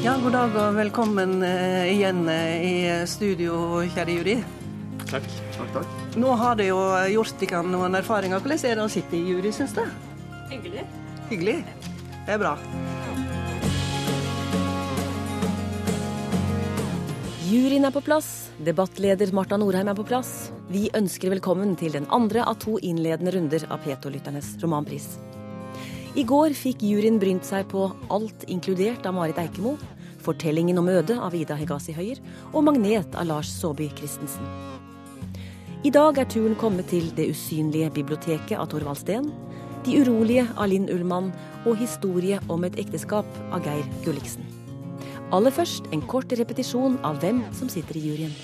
Ja, god dag og velkommen eh, igjen eh, i studio, kjære jury. Takk. takk, takk. Nå har dere jo gjort dere noen erfaringer. Hvordan er det å sitte i jury, syns du? Hyggelig. Hyggelig? Det er bra. Juryen er på plass, debattleder Marta Norheim er på plass. Vi ønsker velkommen til den andre av to innledende runder av Peto-lytternes romanpris. I går fikk juryen brynt seg på Alt inkludert av Marit Eikemo, Fortellingen om Øde' av Ida Hegasi Høyer og Magnet av Lars Saabye Christensen. I dag er turen kommet til Det usynlige biblioteket av Torvald Steen, De urolige av Linn Ullmann og Historie om et ekteskap av Geir Gulliksen. Aller først en kort repetisjon av hvem som sitter i juryen.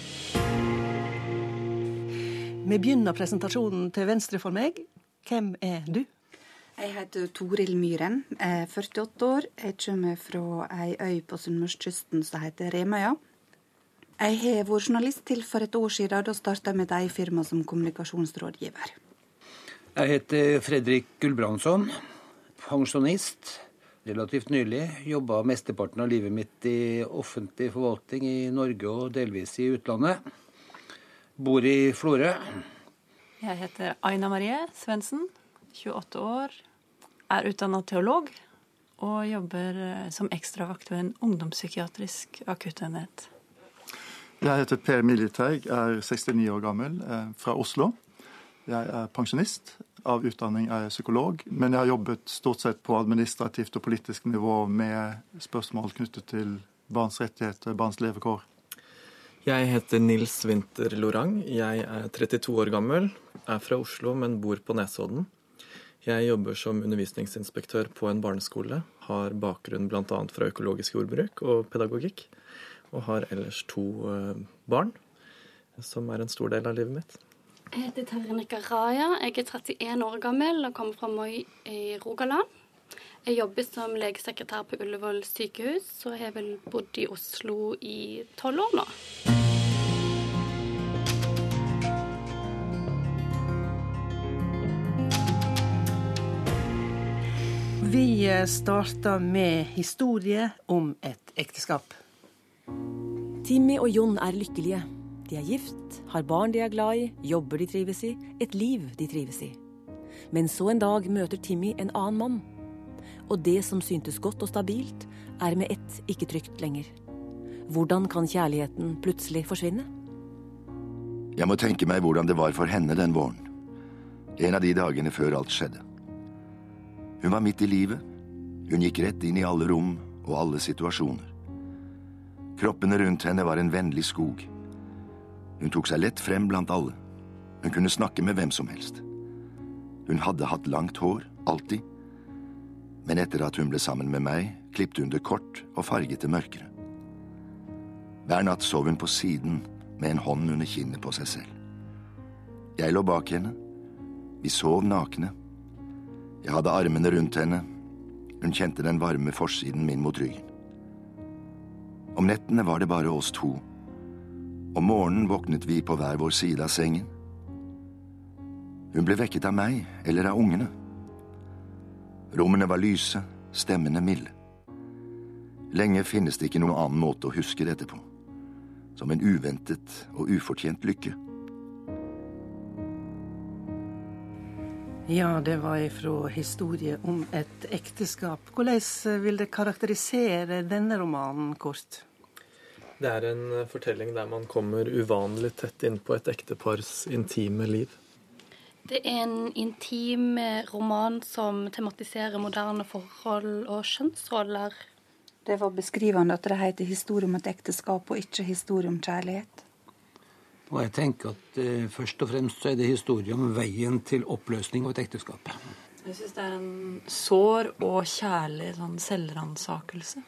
Vi begynner presentasjonen til venstre for meg. Hvem er du? Jeg heter Toril Myhren, er 48 år. Jeg kommer fra ei øy på sunnmørskysten som heter Remøya. Jeg har vært journalist til for et år siden. Da starta jeg mitt eget firma som kommunikasjonsrådgiver. Jeg heter Fredrik Gulbrandsson, pensjonist. Relativt nylig. Jobba mesteparten av livet mitt i offentlig forvaltning i Norge og delvis i utlandet. Bor i Florø. Jeg heter Aina Marie Svendsen, 28 år, er utdanna teolog og jobber eh, som ekstravakt ved en ungdomspsykiatrisk akuttenhet. Jeg heter Per Miljeteig, er 69 år gammel, eh, fra Oslo. Jeg er pensjonist. Av utdanning er jeg psykolog, men jeg har jobbet stort sett på administrativt og politisk nivå med spørsmål knyttet til barns rettigheter, barns levekår. Jeg heter Nils Winther Lorang. Jeg er 32 år gammel, er fra Oslo, men bor på Nesodden. Jeg jobber som undervisningsinspektør på en barneskole. Har bakgrunn bl.a. fra økologisk jordbruk og pedagogikk. Og har ellers to eh, barn, som er en stor del av livet mitt. Jeg heter Ternika Raja. Jeg er 31 år gammel og kommer fra Moi i Rogaland. Jeg jobber som legesekretær på Ullevål sykehus, og har vel bodd i Oslo i tolv år nå. Vi eh, starter med historie om et ekteskap. Timmy og Jon er lykkelige. De er gift, har barn de er glad i, jobber de trives i, et liv de trives i. Men så en dag møter Timmy en annen mann. Og det som syntes godt og stabilt, er med ett ikke trygt lenger. Hvordan kan kjærligheten plutselig forsvinne? Jeg må tenke meg hvordan det var for henne den våren. En av de dagene før alt skjedde. Hun var midt i livet. Hun gikk rett inn i alle rom og alle situasjoner. Kroppene rundt henne var en vennlig skog. Hun tok seg lett frem blant alle. Hun kunne snakke med hvem som helst. Hun hadde hatt langt hår, alltid. Men etter at hun ble sammen med meg, klippte hun det kort og farget det mørkere. Hver natt sov hun på siden med en hånd under kinnet på seg selv. Jeg lå bak henne. Vi sov nakne. Jeg hadde armene rundt henne. Hun kjente den varme forsiden min mot ryggen. Om nettene var det bare oss to. Om morgenen våknet vi på hver vår side av sengen. Hun ble vekket av meg eller av ungene. Rommene var lyse, stemmene milde. Lenge finnes det ikke noen annen måte å huske dette på. Som en uventet og ufortjent lykke. Ja, det var ifra historie om et ekteskap. Hvordan eh, vil det karakterisere denne romanen kort? Det er en eh, fortelling der man kommer uvanlig tett inn på et ektepars intime liv. Det er en intim roman som tematiserer moderne forhold og kjønnsroller. Det var beskrivende at det heter 'Historie om et ekteskap' og ikke 'Historie om kjærlighet'. Og jeg tenker at eh, først og fremst så er det historie om veien til oppløsning av et ekteskap. Jeg syns det er en sår og kjærlig sånn selvransakelse.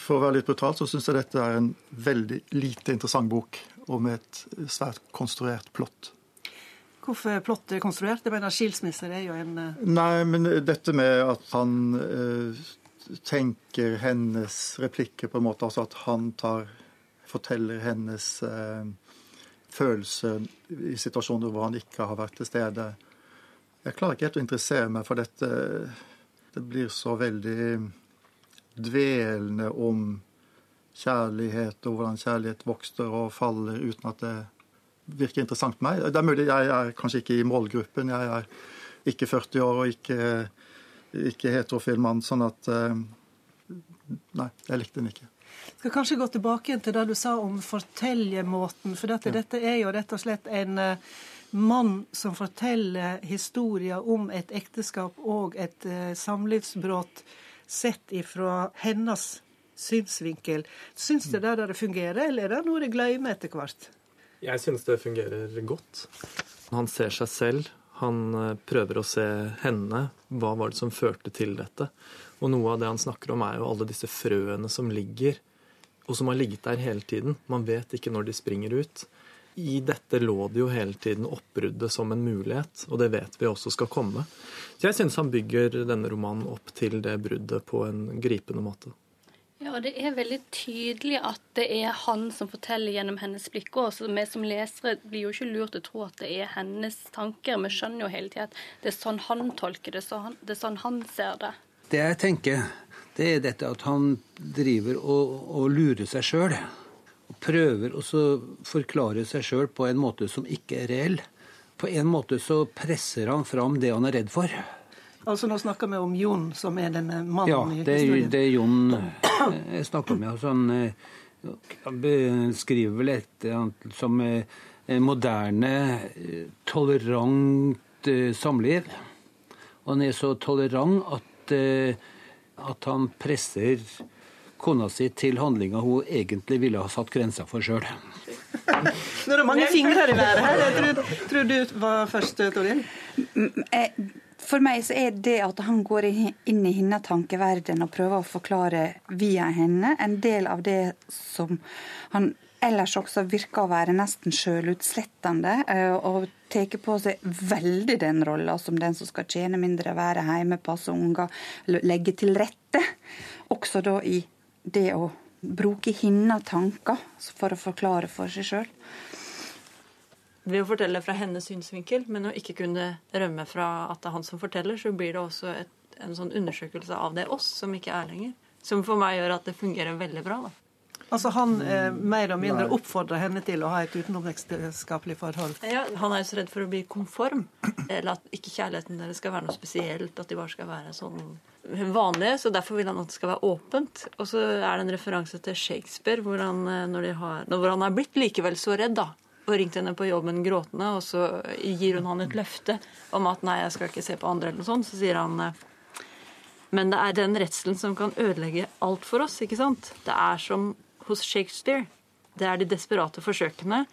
For å være litt brutal så syns jeg dette er en veldig lite interessant bok og med et svært konstruert plott. Hvorfor er plottet konstruert? Jeg mener Skilsmisser er jo en eh, Nei, men dette med at han eh, tenker hennes replikker på en måte, altså at han tar forteller hennes eh, følelser i situasjoner hvor han ikke har vært til stede. Jeg klarer ikke helt å interessere meg for dette. Det blir så veldig dvelende om kjærlighet og hvordan kjærlighet vokser og faller uten at det virker interessant meg. Det er mulig jeg er kanskje ikke i målgruppen. Jeg er ikke 40 år og ikke, ikke heterofil mann, sånn at eh, Nei, jeg likte den ikke. Jeg skal kanskje gå tilbake til det du sa om fortellermåten. For dette, ja. dette er jo rett og slett en uh, mann som forteller historier om et ekteskap og et uh, samlivsbrudd sett ifra hennes synsvinkel. Syns du det det fungerer, eller er det noe de glemmer etter hvert? Jeg syns det fungerer godt. Han ser seg selv. Han eh, prøver å se henne. Hva var det som førte til dette? Og noe av det han snakker om, er jo alle disse frøene som ligger, og som har ligget der hele tiden. Man vet ikke når de springer ut. I dette lå det jo hele tiden oppbruddet som en mulighet, og det vet vi også skal komme. Så jeg syns han bygger denne romanen opp til det bruddet på en gripende måte. Ja, og det er veldig tydelig at det er han som forteller gjennom hennes blikk. Så vi som lesere blir jo ikke lurt til å tro at det er hennes tanker. Vi skjønner jo hele tida at det er sånn han tolker det, det er sånn han ser det. Det jeg tenker, det er dette at han driver og, og lurer seg sjøl. Prøver å forklare seg sjøl på en måte som ikke er reell. På en måte så presser han fram det han er redd for. Altså Nå snakker vi om Jon, som er denne mannen ja, i historien. Ja, det er Jon eh, jeg snakker med. Altså, han eh, beskriver vel et som eh, moderne, tolerant samliv. Og han er så tolerant at, at han presser kona si til handlinger hun egentlig ville ha satt grenser for sjøl. Nå er det mange fingre i været her. Jeg tror, tror du var først, Toril? For meg så er det at han går inn i hennes tankeverden og prøver å forklare via henne, en del av det som han ellers også virker å være nesten sjølutslettende, eh, og tar på seg veldig den rolla som den som skal tjene mindre, være hjemme, passe unger, legge til rette. Også da i det å bruke hennes tanker for å forklare for seg sjøl ved å fortelle fra hennes synsvinkel, men å ikke kunne rømme fra at det er han som forteller, så blir det også et, en sånn undersøkelse av det oss som ikke er lenger. Som for meg gjør at det fungerer veldig bra. da. Altså Han eh, mer og mindre oppfordrer henne til å ha et utenomekteskapelig forhold? Ja, Han er jo så redd for å bli konform. Eller at ikke kjærligheten deres skal være noe spesielt. At de bare skal være sånn vanlige. Så derfor vil han at det skal være åpent. Og så er det en referanse til Shakespeare, hvor han, eh, når, har, hvor han er blitt likevel så redd, da, og ringte henne på jobben gråtende, og så gir hun han et løfte om at 'nei, jeg skal ikke se på andre', eller noe sånt. Så sier han men det er den redselen som kan ødelegge alt for oss. ikke sant? Det er som hos Shakespeare. Det er de desperate forsøkene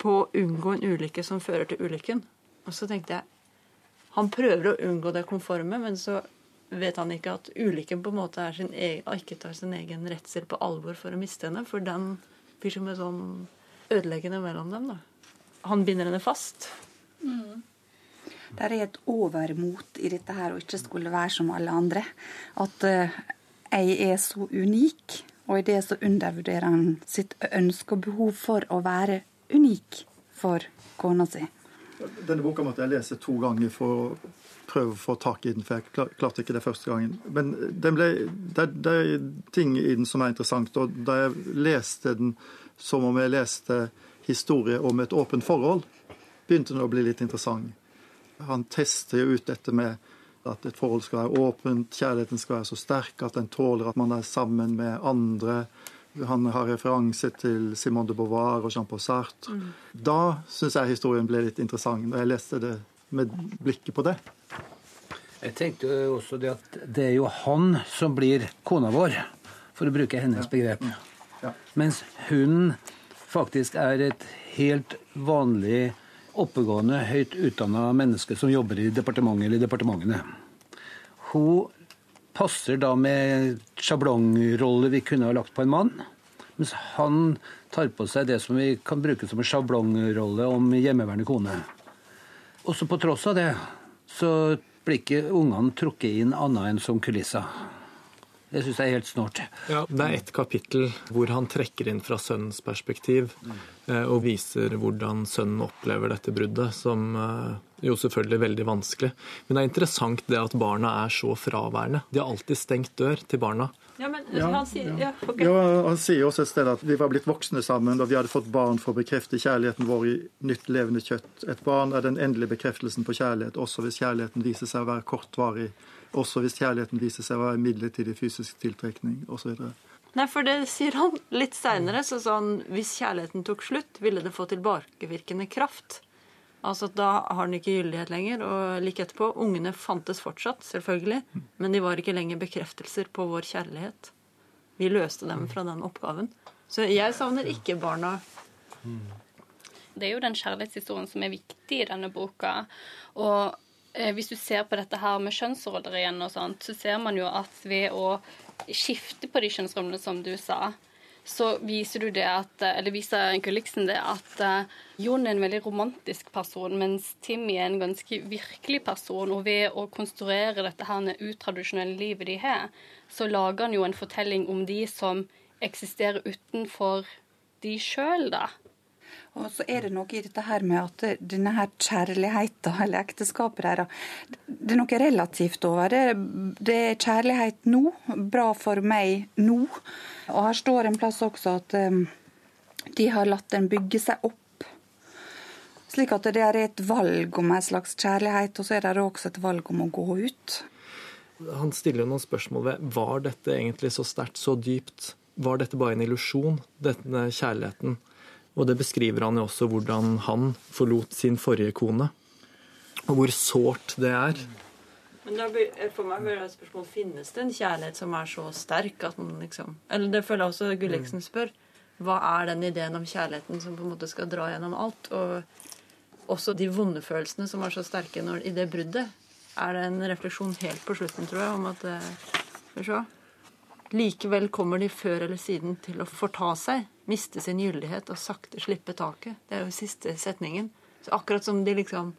på å unngå en ulykke som fører til ulykken. Og så tenkte jeg Han prøver å unngå det konforme, men så vet han ikke at ulykken på en måte egen, ikke tar sin egen redsel på alvor for å miste henne. For den blir som en sånn ødeleggende mellom dem. da. Han binder henne fast. Mm. Det er et overmot i dette her å ikke skulle være som alle andre. At uh, jeg er så unik, og i det så undervurderer han sitt ønske og behov for å være unik for kona si. Denne boka måtte jeg lese to ganger for å prøve å få tak i den, for jeg klarte ikke det første gangen. Men ble, det, det, er ting i den som er interessant. Og da jeg leste den som om jeg leste historie om et åpent forhold, begynte den å bli litt interessant. Han tester jo ut dette med at et forhold skal være åpent, kjærligheten skal være så sterk at den tåler at man er sammen med andre. Han har referanse til Simone de Beauvoir og Jean-Paul Sartre. Mm. Da syns jeg historien ble litt interessant, når jeg leste det med blikket på det. Jeg tenkte også det at det er jo han som blir kona vår, for å bruke hennes begrep. Ja. Mens hun faktisk er et helt vanlig, oppegående, høyt utdanna menneske som jobber i departementet eller departementene. Hun passer da med sjablongrolle vi kunne ha lagt på en mann. Mens han tar på seg det som vi kan bruke som en sjablongrolle om hjemmeværende kone. Også på tross av det så blir ikke ungene trukket inn annet enn som kulisser. Det syns jeg er helt snålt. Ja, det er ett kapittel hvor han trekker inn fra sønnens perspektiv eh, og viser hvordan sønnen opplever dette bruddet, som eh, jo selvfølgelig er veldig vanskelig. Men det er interessant det at barna er så fraværende. De har alltid stengt dør til barna. Ja, men han sier ja, okay. Ja, Han sier også et sted at vi var blitt voksne sammen, og vi hadde fått barn for å bekrefte kjærligheten vår i nytt levende kjøtt. Et barn er den endelige bekreftelsen på kjærlighet, også hvis kjærligheten viser seg å være kortvarig. Også hvis kjærligheten viser seg å være midlertidig fysisk tiltrekning osv. Nei, for det sier han litt seinere. Så sa han hvis kjærligheten tok slutt, ville det få tilbakevirkende kraft. Altså Da har den ikke gyldighet lenger. Og like etterpå, ungene fantes fortsatt, selvfølgelig. Men de var ikke lenger bekreftelser på vår kjærlighet. Vi løste dem fra den oppgaven. Så jeg savner ikke barna. Det er jo den kjærlighetshistorien som er viktig i denne boka. Og hvis du ser på dette her med kjønnsroller igjen og sånt, så ser man jo at ved å skifte på de kjønnsrollene, som du sa, så viser du det at Eller viser Gulliksen det at eh, Jon er en veldig romantisk person, mens Timmy er en ganske virkelig person. Og ved å konstruere dette her utradisjonelle livet de har, så lager han jo en fortelling om de som eksisterer utenfor de sjøl, da. Og så er det noe i dette her med at denne her kjærligheten, eller ekteskapet deres, det er noe relativt over det. Det er kjærlighet nå, bra for meg nå. Og her står en plass også at um, de har latt den bygge seg opp. Slik at det er et valg om en slags kjærlighet, og så er det også et valg om å gå ut. Han stiller noen spørsmål ved var dette egentlig så sterkt, så dypt. Var dette bare en illusjon, denne kjærligheten? Og det beskriver han jo også hvordan han forlot sin forrige kone. Og hvor sårt det er. Men da for meg blir det et spørsmål finnes det en kjærlighet som er så sterk at man liksom Eller det føler jeg også Gulliksen spør. Hva er den ideen om kjærligheten som på en måte skal dra gjennom alt? Og også de vonde følelsene som er så sterke når, i det bruddet. Er det en refleksjon helt på slutten, tror jeg, om at Skal vi se. Likevel kommer de før eller siden til å forta seg, miste sin gyldighet og sakte slippe taket. Det er jo siste setningen. Så akkurat som de liksom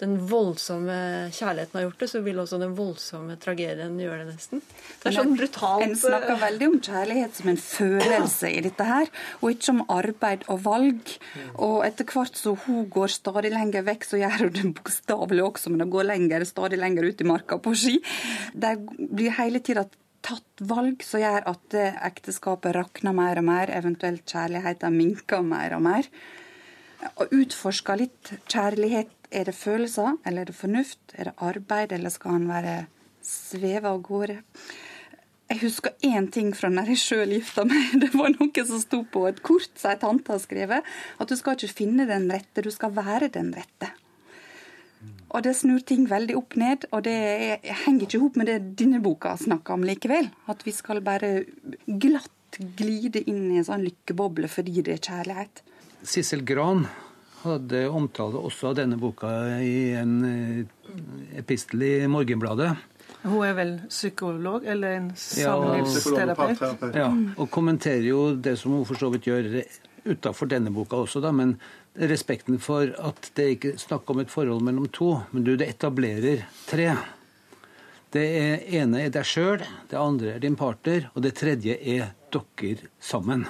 den voldsomme kjærligheten har gjort det, så vil også den voldsomme tragedien gjøre det nesten. Det er sånn brutalt En snakker veldig om kjærlighet som en følelse i dette her, og ikke om arbeid og valg. Og etter hvert så hun går stadig lenger vekk, så gjør hun det bokstavelig også, men hun går lenger, stadig lenger ut i marka på ski. Det blir hele tida tatt valg som gjør at ekteskapet rakner mer og mer, eventuelt kjærligheten minker mer og mer. Og utforske litt kjærlighet. Er det følelser, eller er det fornuft? Er det arbeid, eller skal han være sveva av gårde? Jeg husker én ting fra når jeg sjøl gifta meg. Det var noe som sto på et kort som ei tante har skrevet. At du skal ikke finne den rette, du skal være den rette. Og det snur ting veldig opp ned, og det er, henger ikke i hop med det denne boka snakker om likevel. At vi skal bare glatt glide inn i en sånn lykkeboble fordi det er kjærlighet. Sissel Gran hadde omtale også av denne boka i en eh, epistel i Morgenbladet. Hun er vel psykolog, eller en samlivsterapeut? Ja, Ja, og kommenterer jo det som hun for så vidt gjør utafor denne boka også, da, men respekten for at det ikke er snakk om et forhold mellom to, men du, det etablerer tre. Det ene er deg sjøl, det andre er din partner, og det tredje er dere sammen.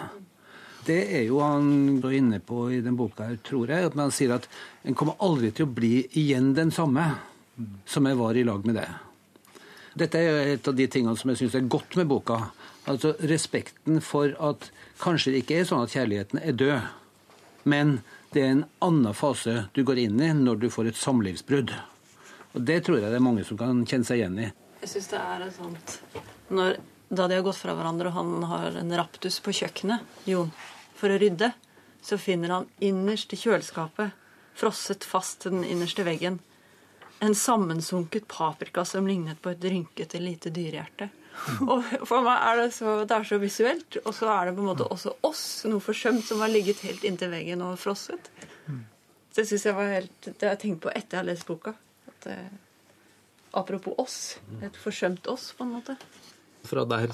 Det er jo han inne på i den boka, her, tror jeg. at Man sier at en kommer aldri til å bli igjen den samme som jeg var i lag med deg. Dette er et av de tingene som jeg syns er godt med boka. Altså respekten for at kanskje det ikke er sånn at kjærligheten er død, men det er en annen fase du går inn i når du får et samlivsbrudd. Og Det tror jeg det er mange som kan kjenne seg igjen i. Jeg syns det er sånt når, Da de har gått fra hverandre, og han har en raptus på kjøkkenet, Jon, for å rydde, så finner han innerst i kjøleskapet, frosset fast til den innerste veggen, en sammensunket paprika som lignet på et rynkete lite dyrehjerte. Og for meg er det så, det er så visuelt, og så er det på en måte også oss, noe forsømt, som har ligget helt inntil veggen og frosset. Det synes jeg var helt, det har jeg tenkt på etter jeg har lest boka. At, eh, apropos oss. Et forsømt oss, på en måte. Fra der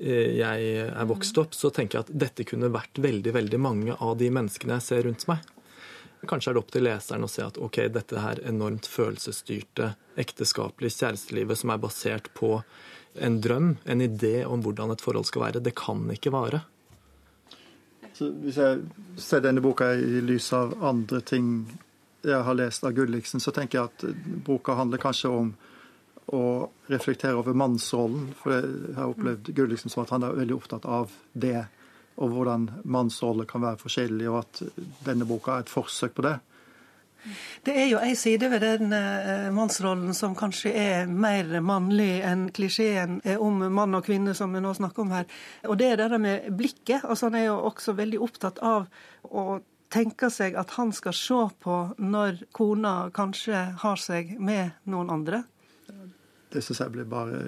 eh, jeg er vokst opp, så tenker jeg at dette kunne vært veldig, veldig mange av de menneskene jeg ser rundt meg. Kanskje er det opp til leseren å se at ok, dette her enormt følelsesstyrte, ekteskapelige kjærestelivet som er basert på en drøm, en idé om hvordan et forhold skal være, det kan ikke vare. Så hvis jeg ser denne boka i lys av andre ting jeg har lest av Gulliksen, så tenker jeg at boka handler kanskje om å reflektere over mannsrollen. For jeg har opplevd Gulliksen som at han er veldig opptatt av det, og hvordan mannsroller kan være forskjellige, og at denne boka er et forsøk på det. Det er jo ei side ved den uh, mannsrollen som kanskje er mer mannlig enn klisjeen om mann og kvinne, som vi nå snakker om her. Og det er det med blikket. altså Han er jo også veldig opptatt av å tenke seg at han skal se på når kona kanskje har seg med noen andre. Det syns jeg blir bare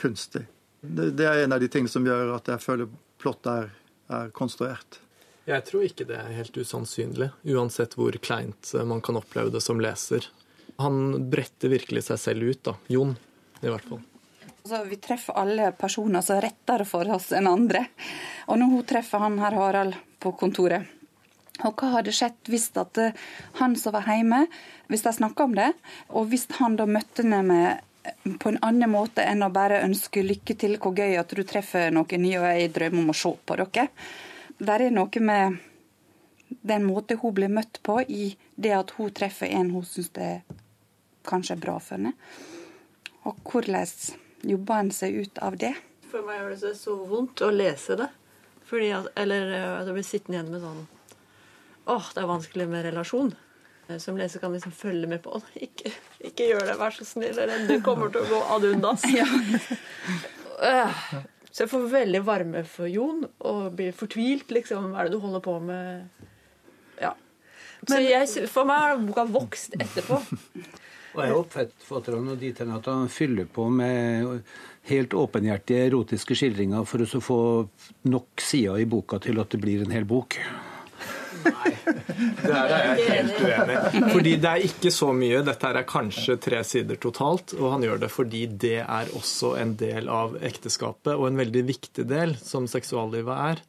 kunstig. Det, det, er en av de tingene som gjør at jeg føler plottet er, er konstruert. Jeg tror ikke det er helt usannsynlig, uansett hvor kleint man kan oppleve det som leser. Han bretter virkelig seg selv ut, da. Jon, i hvert fall. Altså, vi treffer alle personer som er rettere for oss enn andre. Og når hun treffer han her Harald på kontoret, og hva hadde skjedd hvis at eh, han som var hjemme, hvis de snakka om det, og hvis han da møtte henne med på en annen måte enn å bare ønske lykke til, hvor gøy at du treffer noen nye, og jeg drømmer om å se på dere. Der er noe med den måten hun blir møtt på, i det at hun treffer en hun syns det kanskje er bra for henne. Og hvordan jobber en seg ut av det? For meg gjør det så vondt å lese det. Fordi at, eller eh, at jeg blir sittende igjen med sånn Åh, det er vanskelig med relasjon. Som leser kan liksom følge med på ikke, ikke gjør det, vær så snill. Eller du kommer til å gå ad undas. Ja. Så jeg får veldig varme for Jon og blir fortvilt. liksom, Hva er det du holder på med? Ja. Så jeg, for meg har boka vokst etterpå. Og jeg oppfatter han dit hen at han fyller på med helt åpenhjertige erotiske skildringer for å få nok sider i boka til at det blir en hel bok. Nei, der er jeg helt uenig. Fordi det er ikke så mye. Dette er kanskje tre sider totalt. Og han gjør det fordi det er også en del av ekteskapet, og en veldig viktig del, som seksuallivet er.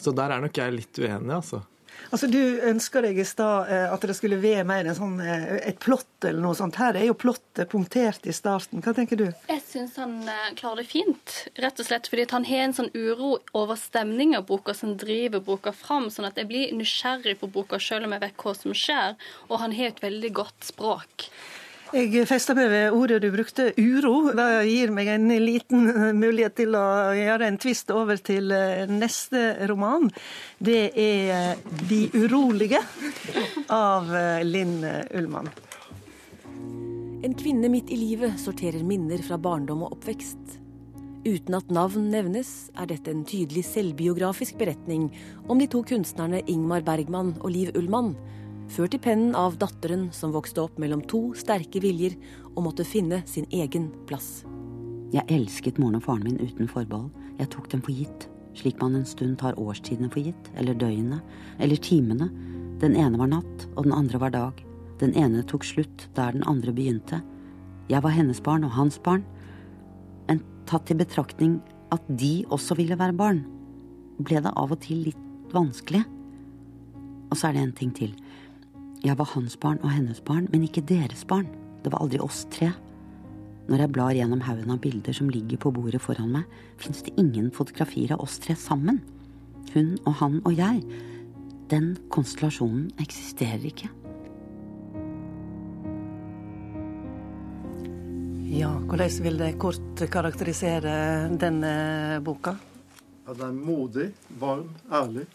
Så der er nok jeg litt uenig, altså. Altså, Du ønsker deg i stad eh, at det skulle være mer sånn, eh, et plott eller noe sånt. Her er jo plottet punktert i starten. Hva tenker du? Jeg syns han eh, klarer det fint. Rett og slett fordi han har en sånn uro over stemninga boka som driver boka fram. Sånn at jeg blir nysgjerrig på boka selv om jeg vet hva som skjer. Og han har et veldig godt språk. Jeg festa meg ved ordet du brukte, uro. Det gir meg en liten mulighet til å gjøre en tvist over til eh, neste roman. Det er eh, 'De urolige' av eh, Linn Ullmann. En kvinne midt i livet sorterer minner fra barndom og oppvekst. Uten at navn nevnes, er dette en tydelig selvbiografisk beretning om de to kunstnerne Ingmar Bergman og Liv Ullmann, ført i pennen av datteren som vokste opp mellom to sterke viljer og måtte finne sin egen plass. Jeg elsket moren og faren min uten forbehold. Jeg tok dem for gitt, slik man en stund tar årstidene for gitt, eller døgnet, eller timene. Den ene var natt, og den andre var dag. Den ene tok slutt der den andre begynte. Jeg var hennes barn og hans barn. Men tatt i betraktning at de også ville være barn, ble det av og til litt vanskelig. Og så er det en ting til. Jeg var hans barn og hennes barn, men ikke deres barn. Det var aldri oss tre. Når jeg blar gjennom haugen av bilder som ligger på bordet foran meg, fins det ingen fotografier av oss tre sammen. Hun og han og jeg. Den konstellasjonen eksisterer ikke. Ja, hvordan vil det kort karakterisere denne boka? Ja, den er modig, varm, ærlig.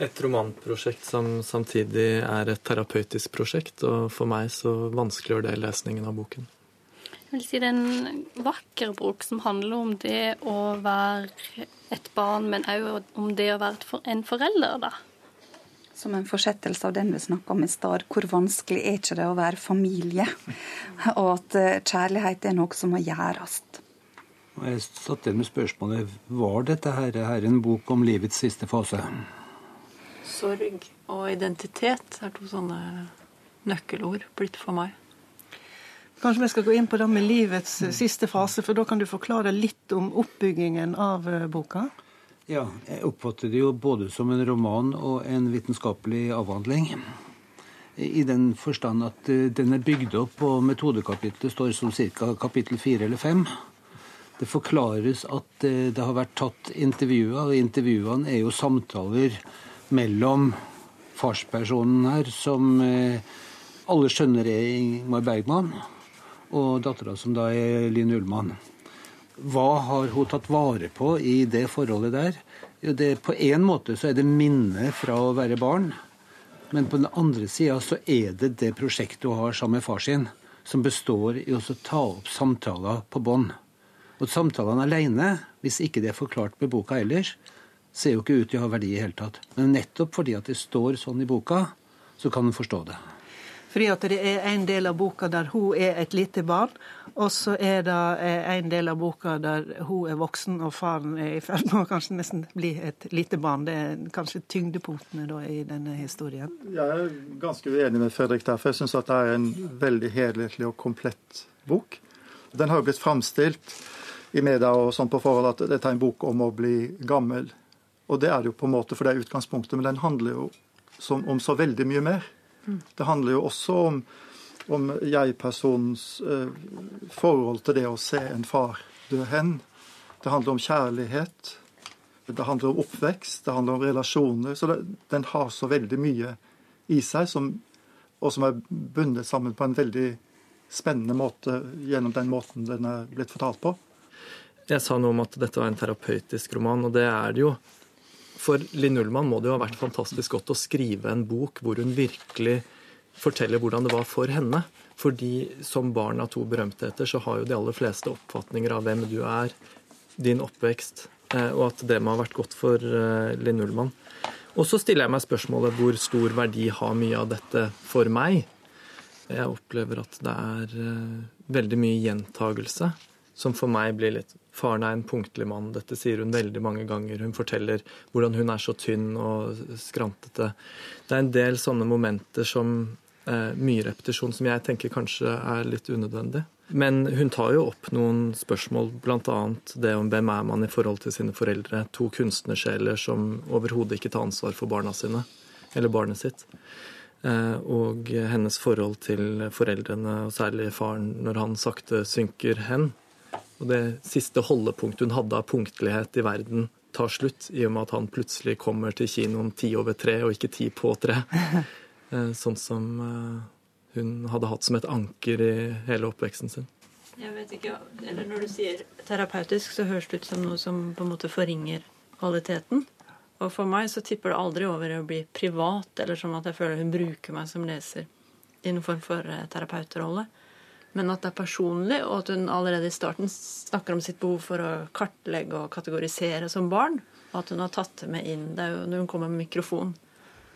Et romanprosjekt som samtidig er et terapeutisk prosjekt, og for meg så vanskeliggjør det lesningen av boken. Jeg vil si det er en vakker bok som handler om det å være et barn, men òg om det å være en forelder, da. Som en fortsettelse av den vi snakka om i stad, hvor vanskelig er ikke det å være familie? Og at eh, kjærlighet er noe som må gjøres. Jeg satt igjen med spørsmålet var dette her, her en bok om livets siste fase? Sorg og identitet er to sånne nøkkelord blitt for meg. Kanskje vi skal gå inn på det med livets siste fase, for da kan du forklare litt om oppbyggingen av eh, boka? Ja, jeg oppfatter det jo både som en roman og en vitenskapelig avhandling. I den forstand at eh, den er bygd opp, og metodekapitlet står som ca. kapittel fire eller fem. Det forklares at eh, det har vært tatt intervjuer, og intervjuene er jo samtaler mellom farspersonen her, som eh, alle skjønner er Ingmar Bergman, og dattera som da er Linn Ullmann. Hva har hun tatt vare på i det forholdet der? Jo, det, på en måte så er det minnet fra å være barn. Men på den andre sida så er det det prosjektet hun har sammen med far sin, som består i å ta opp samtaler på bånd. Og samtalene alene, hvis ikke det er forklart med boka ellers, ser jo ikke ut til å ha verdi i hele tatt. Men nettopp fordi at det står sånn i boka, så kan en forstå det. Fordi at det er en del av boka der hun er et lite barn, og så er det eh, en del av boka der hun er voksen og faren er i ferd med å kanskje nesten bli et lite barn. Det er kanskje tyngdepunktene da i denne historien. Jeg er ganske uenig med Fredrik der, for jeg syns det er en veldig helhetlig og komplett bok. Den har jo blitt framstilt i media og sånn på forhold at dette er en bok om å bli gammel. Og det er det jo på en måte, for det er utgangspunktet, men den handler jo som, om så veldig mye mer. Det handler jo også om, om jeg-personens eh, forhold til det å se en far dø hen. Det handler om kjærlighet. Det handler om oppvekst, det handler om relasjoner. Så det, den har så veldig mye i seg, som, og som er bundet sammen på en veldig spennende måte gjennom den måten den er blitt fortalt på. Jeg sa noe om at dette var en terapeutisk roman, og det er det jo. For Linn Ullmann må det jo ha vært fantastisk godt å skrive en bok hvor hun virkelig forteller hvordan det var for henne. Fordi som barn av to berømtheter så har jo de aller fleste oppfatninger av hvem du er, din oppvekst, eh, og at det må ha vært godt for eh, Linn Ullmann. Og så stiller jeg meg spørsmålet hvor stor verdi har mye av dette for meg? Jeg opplever at det er eh, veldig mye gjentagelse som for meg blir litt Faren er en punktlig mann. Dette sier hun veldig mange ganger. Hun forteller hvordan hun er så tynn og skrantete. Det er en del sånne momenter som eh, mye repetisjon som jeg tenker kanskje er litt unødvendig. Men hun tar jo opp noen spørsmål, bl.a. det om hvem er man i forhold til sine foreldre. To kunstnersjeler som overhodet ikke tar ansvar for barna sine, eller barnet sitt. Eh, og hennes forhold til foreldrene, og særlig faren, når han sakte synker hen. Og det siste holdepunktet hun hadde av punktlighet i verden, tar slutt, i og med at han plutselig kommer til kinoen ti over tre og ikke ti på tre. Eh, sånn som eh, hun hadde hatt som et anker i hele oppveksten sin. Jeg vet ikke, eller Når du sier terapeutisk, så høres det ut som noe som på en måte forringer kvaliteten. Og for meg så tipper det aldri over i å bli privat, eller sånn at jeg føler hun bruker meg som leser i noen form for eh, terapeutrolle men at det er personlig, og at hun allerede i starten snakker om sitt behov for å kartlegge og kategorisere som barn. Og at hun har tatt det med inn. Det er jo når hun kommer med mikrofon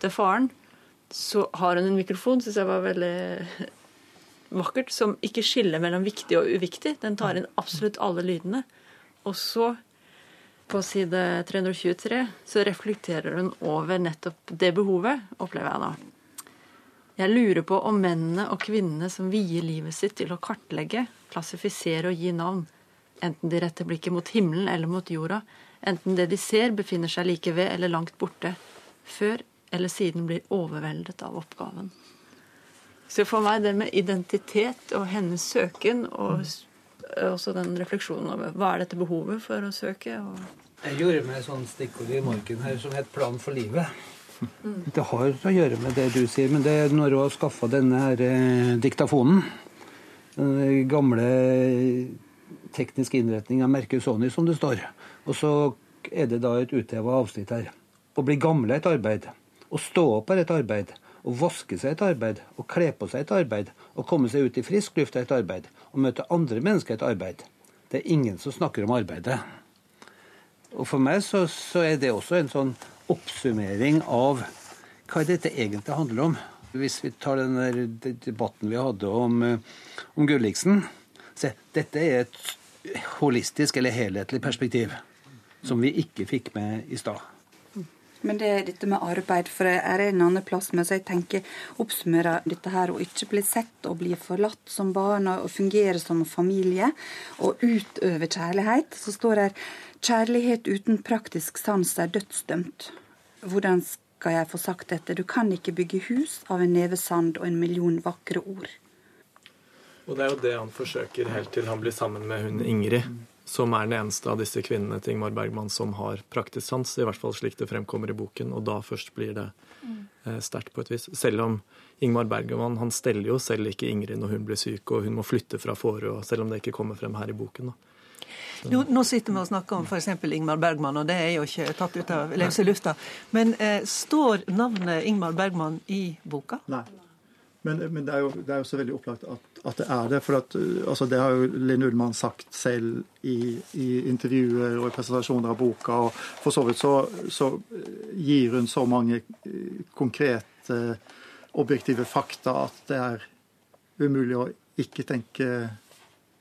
til faren, så har hun en mikrofon, syns jeg var veldig vakkert, som ikke skiller mellom viktig og uviktig. Den tar inn absolutt alle lydene. Og så, på side 323, så reflekterer hun over nettopp det behovet, opplever jeg da. Jeg lurer på om mennene og kvinnene som vier livet sitt til å kartlegge, klassifisere og gi navn, enten de retter blikket mot himmelen eller mot jorda, enten det de ser befinner seg like ved eller langt borte, før eller siden blir overveldet av oppgaven. Så for meg det med identitet og hennes søken, og også den refleksjonen over hva er dette behovet for å søke og Jeg gjorde meg et sånt stikkord i marken her som het Plan for livet. Det har å gjøre med det du sier, men det er når hun har skaffa denne her, eh, diktafonen Den gamle tekniske innretning av merket Sony, som det står. Og så er det da et utheva avsnitt her. Å bli gamle er et arbeid. Å stå opp er et arbeid. Å vaske seg et arbeid. Å kle på seg et arbeid. Å komme seg ut i frisk luft er et arbeid. Å møte andre mennesker er et arbeid. Det er ingen som snakker om arbeidet. Og for meg så, så er det også en sånn oppsummering av hva dette egentlig handler om. Hvis vi tar den der debatten vi hadde om, eh, om Gulliksen se, Dette er et holistisk eller helhetlig perspektiv som vi ikke fikk med i stad. Men det er dette med arbeid, for jeg er en annen plass med, så jeg tenker oppsummere dette her å ikke bli sett og bli forlatt som barn og fungere som familie og utøve kjærlighet. Så står det her Kjærlighet uten praktisk sans er dødsdømt. Hvordan skal jeg få sagt dette? Du kan ikke bygge hus av en neve sand og en million vakre ord. Og det er jo det han forsøker helt til han blir sammen med hun Ingrid, som er den eneste av disse kvinnene til Ingmar Bergman som har praktisk sans, i hvert fall slik det fremkommer i boken, og da først blir det eh, sterkt på et vis. Selv om Ingmar Bergman han steller jo selv ikke Ingrid når hun blir syk, og hun må flytte fra Fårö, selv om det ikke kommer frem her i boken. da. Nå, nå, sitter vi og snakker om f.eks. Ingmar Bergman, og det er jo ikke tatt ut av løse lufta. Men eh, står navnet Ingmar Bergman i boka? Nei. Men, men det, er jo, det, er jo, så veldig opplagt at, at det er det. For at, altså, det har jo Linn Ullmann sagt selv i, i, intervjuer og i presentasjoner av boka. Og for så vidt så, så gir hun så mange konkrete, objektive fakta at det er umulig å ikke tenke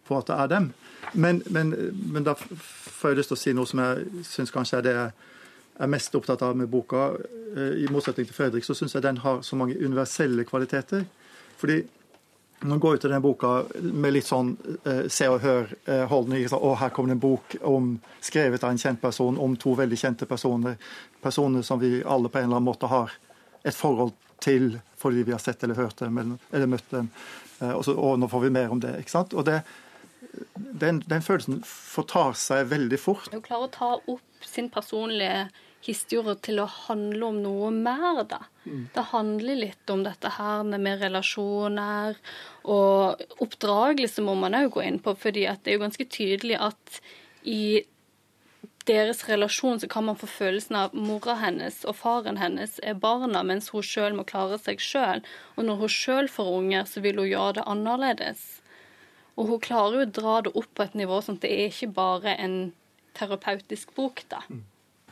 på at det er dem. Men, men, men da får jeg lyst til å si noe som jeg syns kanskje er det jeg er mest opptatt av med boka. I motsetning til Fredrik så syns jeg den har så mange universelle kvaliteter. Fordi når man går ut av den boka med litt sånn eh, se og hør-holdning eh, Å, her kommer det en bok om, skrevet av en kjent person om to veldig kjente personer. Personer som vi alle på en eller annen måte har et forhold til fordi vi har sett eller hørt dem eller, eller møtt dem. Eh, og, så, og, nå får vi mer om det. ikke sant? Og det, den, den, følelsen fortar seg veldig fort. Du klarer å ta opp sin personlige historie til å handle om noe mer, da. Mm. Det handler litt om dette her med relasjoner og oppdragelse må man òg gå inn på, fordi det er jo ganske tydelig at i deres relasjon så kan man få følelsen av mora hennes og faren hennes er barna, mens hun sjøl må klare seg sjøl. Og når hun sjøl får unger, så vil hun gjøre det annerledes. Og hun klarer jo å dra det opp på et nivå sånn at det er ikke bare en terapeutisk bok, da.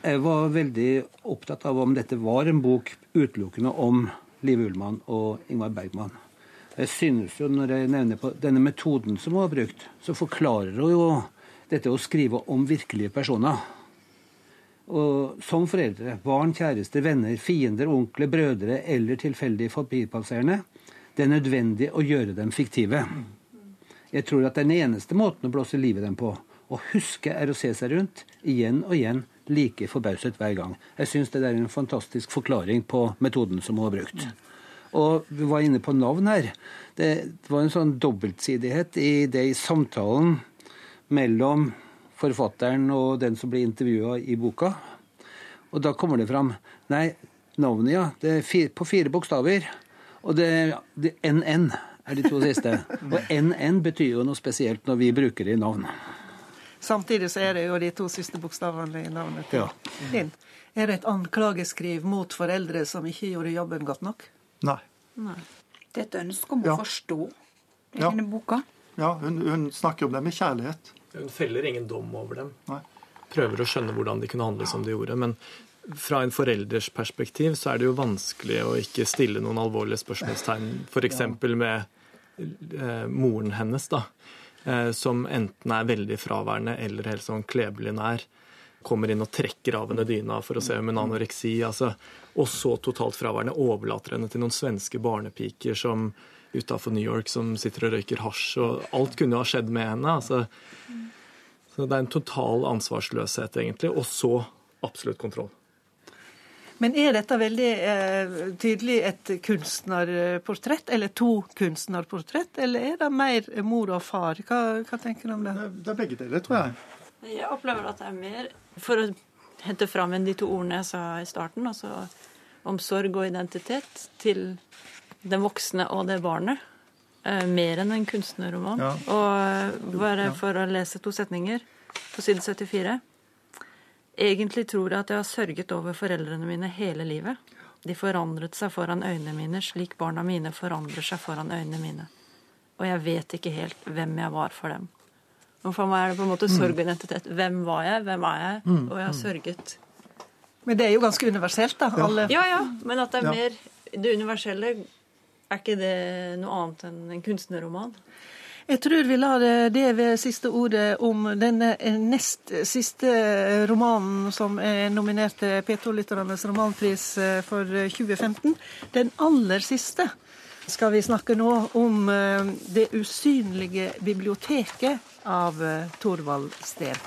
Jeg var veldig opptatt av om dette var en bok utelukkende om Liv Ullmann og Ingvar Bergman. Jeg synes jo, når jeg nevner på denne metoden som hun har brukt, så forklarer hun jo dette å skrive om virkelige personer. Og som foreldre, barn, kjærester, venner, fiender, onkler, brødre eller tilfeldige forbipasserende, det er nødvendig å gjøre dem fiktive. Jeg tror at den eneste måten å blåse livet dem på. Å huske er å se seg rundt, igjen og igjen, like forbauset hver gang. Jeg syns det er en fantastisk forklaring på metoden som hun har brukt. Og vi var inne på navn her. Det var en sånn dobbeltsidighet i det i samtalen mellom forfatteren og den som blir intervjua i boka. Og da kommer det fram Nei, navnet, ja. Det er fire, på fire bokstaver. Og det, det NN er de to siste. Og NN betyr jo noe spesielt når vi bruker det i navn. Samtidig så er det jo de to siste bokstavene i navnet til ja. din. Er det et anklageskriv mot foreldre som ikke gjorde jobben godt nok? Nei. Nei. Det er et ønske om ja. å forstå ja. denne boka? Ja, hun, hun, snakker om det med kjærlighet. Hun feller ingen dom over dem. Nei. Prøver å skjønne hvordan de kunne handle som de gjorde. Men fra en forelders perspektiv så er det jo vanskelig å ikke stille noen alvorlige spørsmålstegn, f.eks. med eh, moren hennes, da, eh, som enten er veldig fraværende eller helt sånn klebelig nær. Kommer inn og trekker av henne dyna for å se om hun har anoreksi. Altså, og så totalt fraværende overlater henne til noen svenske barnepiker som utafor New York som sitter og røyker hasj. Og alt kunne jo ha skjedd med henne. Altså. Så det er en total ansvarsløshet, egentlig. Og så absolutt kontroll. Men er dette veldig eh, tydelig et kunstnerportrett, eller to kunstnerportrett, eller er det mer mor og far? Hva, hva tenker du om det? Det er begge deler, tror jeg. Jeg opplever at det er mer For å hente fram igjen de to ordene jeg sa i starten, altså omsorg og identitet, til den voksne og det barnet. Eh, mer enn en kunstnerroman. Ja. Og eh, bare for å lese to setninger på side 74 Egentlig tror jeg at jeg har sørget over foreldrene mine hele livet. De forandret seg foran øynene mine slik barna mine forandrer seg foran øynene mine. Og jeg vet ikke helt hvem jeg var for dem. Og for meg er det på en måte sorg og identitet. Hvem var jeg? Hvem er jeg? Mm. Og jeg har sørget. Men det er jo ganske universelt, da. Alle. Ja, ja. Men at det er mer Det universelle er ikke det noe annet enn en kunstnerroman? Jeg tror vi lar det ved siste ordet om denne nest siste romanen som er nominert til P2-lytternes romanpris eh, for 2015. Den aller siste skal vi snakke nå om eh, Det usynlige biblioteket av eh, Thorvald Steen.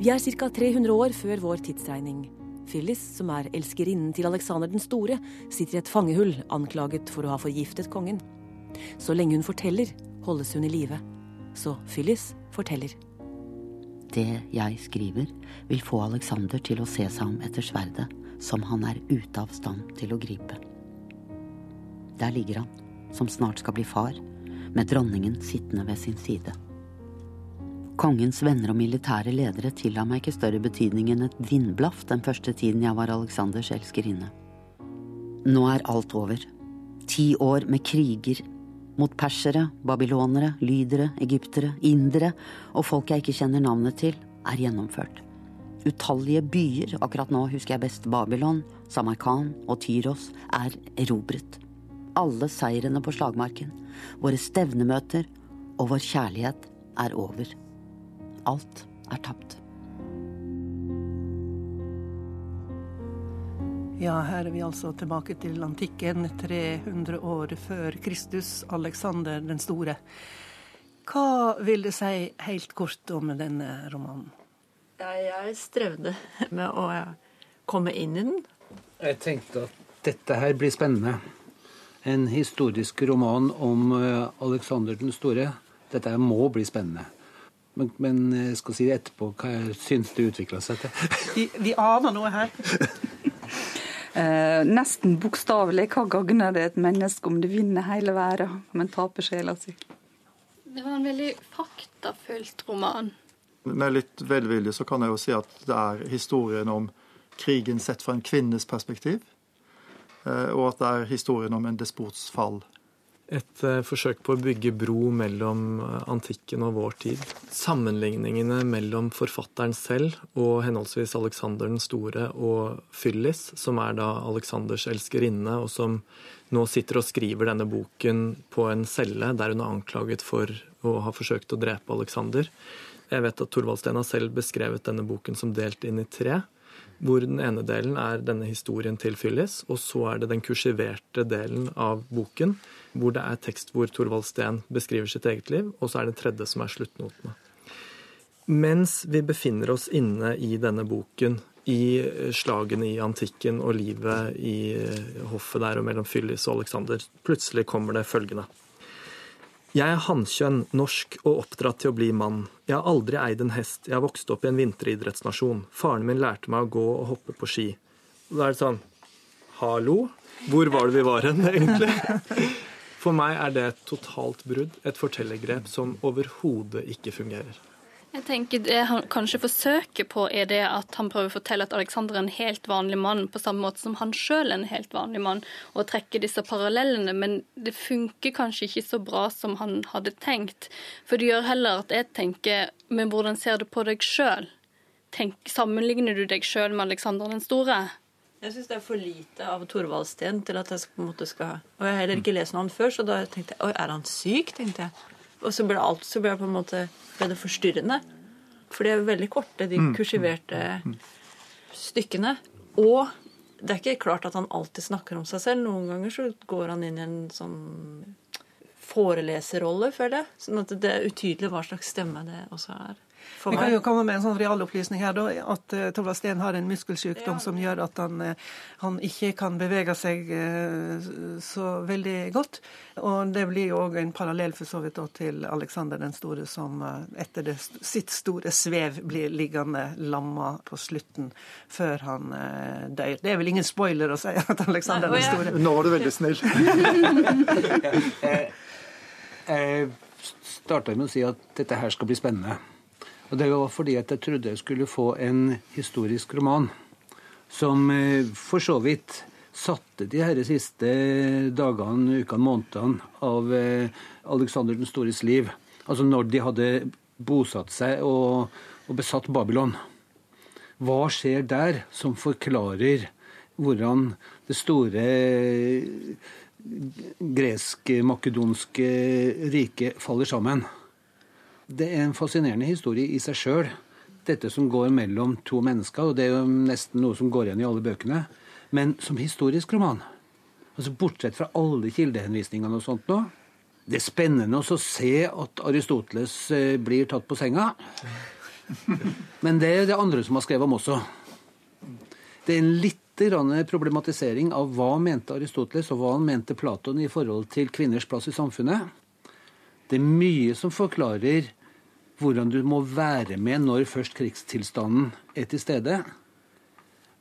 Vi er ca. 300 år før vår tidsregning. Phyllis, som er elskerinnen til Alexander den store, sitter i et fangehull anklaget for å ha forgiftet kongen. Så lenge hun forteller, holdes hun i live. Så Phyllis forteller. Det jeg skriver, vil få Alexander til å se seg om etter sverdet, som han er ute av stand til å gripe. Der ligger han, som snart skal bli far, med dronningen sittende ved sin side. Kongens venner og militære ledere tilla meg ikke større betydning enn et vindblaff den første tiden jeg var Aleksanders elskerinne. Nå er alt over. Ti år med kriger, mot persere, babylonere, lydere, egyptere, indere og folk jeg ikke kjenner navnet til, er gjennomført. Utallige byer, akkurat nå husker jeg best Babylon, Samarkan og Tyros, er erobret. Alle seirene på slagmarken, våre stevnemøter og vår kjærlighet er over. Alt er tapt. Ja, her er vi altså tilbake til antikken, 300 år før Kristus, Alexander den store. Hva vil det si helt kort om denne romanen? Ja, jeg strevde med å komme inn i den. Jeg tenkte at dette her blir spennende. En historisk roman om eh, Alexander den store. Dette må bli spennende. Men, men jeg skal si det etterpå hva jeg syns det utvikla seg til. Vi, vi aner noe her. Eh, nesten bokstavelig. Hva gagner det et menneske om det vinner hele verden, men taper sjela si? Det var en veldig faktafylt roman. Med litt velvilje så kan jeg jo si at det er historien om krigen sett fra en kvinnes perspektiv, eh, og at det er historien om en despots fall et uh, forsøk på å bygge bro mellom uh, antikken og vår tid. Sammenligningene mellom forfatteren selv og henholdsvis Alexander den store og Fyllis, som er da Alexanders elskerinne, og som nå sitter og skriver denne boken på en celle der hun er anklaget for å ha forsøkt å drepe Alexander. Jeg vet at Thorvald har selv beskrevet denne boken som delt inn i tre. Hvor den ene delen er denne historien til Fyllis, og så er det den kursiverte delen av boken hvor det er tekst hvor Thorvald Steen beskriver sitt eget liv, og så er det tredje som er sluttnotene. Mens vi befinner oss inne i denne boken, i slagene i antikken og livet i hoffet der og mellom Fyllis og Alexander, plutselig kommer det følgende. Jeg er hannkjønn, norsk og oppdratt til å bli mann. Jeg har aldri eid en hest, jeg har vokst opp i en vinteridrettsnasjon. Faren min lærte meg å gå og hoppe på ski. Da er det sånn Hallo? Hvor var det vi var hen, egentlig? For meg er det et totalt brudd, et fortellergrep som overhodet ikke fungerer. Jeg tenker Det han kanskje forsøker på, er det at han prøver å fortelle at Alexander er en helt vanlig mann, på samme måte som han sjøl er en helt vanlig mann, og trekker disse parallellene. Men det funker kanskje ikke så bra som han hadde tenkt. For det gjør heller at jeg tenker Men hvordan ser du på deg sjøl? Sammenligner du deg sjøl med Alexander den store? Jeg syns det er for lite av Thorvaldsten til at jeg på en måte skal Og jeg har heller ikke lest noe om han før, så da tenkte jeg Oi, er han syk? tenkte jeg. Og så ble alt så ble det på en måte det forstyrrende. For de er veldig korte, de mm. kursiverte stykkene. Og det er ikke klart at han alltid snakker om seg selv. Noen ganger så går han inn i en sånn foreleserrolle, føler jeg. Sånn at det er utydelig hva slags stemme det også er. Vi kan jo komme med en sånn realopplysning her, da, at uh, Torvald Steen har en muskelsykdom ja. som gjør at han, uh, han, ikke kan bevege seg uh, så veldig godt. Og det blir jo òg en parallell for så vidt da, til Alexander den store, som etter det, sitt store svev blir liggende lamma på slutten før han dør. Det er vel ingen spoiler å si at Alexander Nei, den store Nå var du veldig snill. Jeg starta med å si at dette her skal bli spennende. Og Det var fordi at jeg trodde jeg skulle få en historisk roman som eh, for så vidt satte de her siste dagene, ukene, månedene av eh, Alexander den stores liv. Altså når de hadde bosatt seg og, og besatt Babylon. Hva skjer der som forklarer hvordan det store gresk-makedonske riket faller sammen? Det er en fascinerende historie i seg sjøl, dette som går mellom to mennesker. Og det er jo nesten noe som går igjen i alle bøkene. Men som historisk roman, altså bortsett fra alle kildehenvisningene og sånt nå, det er spennende å se at Aristoteles eh, blir tatt på senga. Men det er det andre som har skrevet om også. Det er en litt problematisering av hva mente Aristoteles og hva han mente Platon i forhold til kvinners plass i samfunnet. Det er mye som forklarer hvordan du må være med når først krigstilstanden er til stede.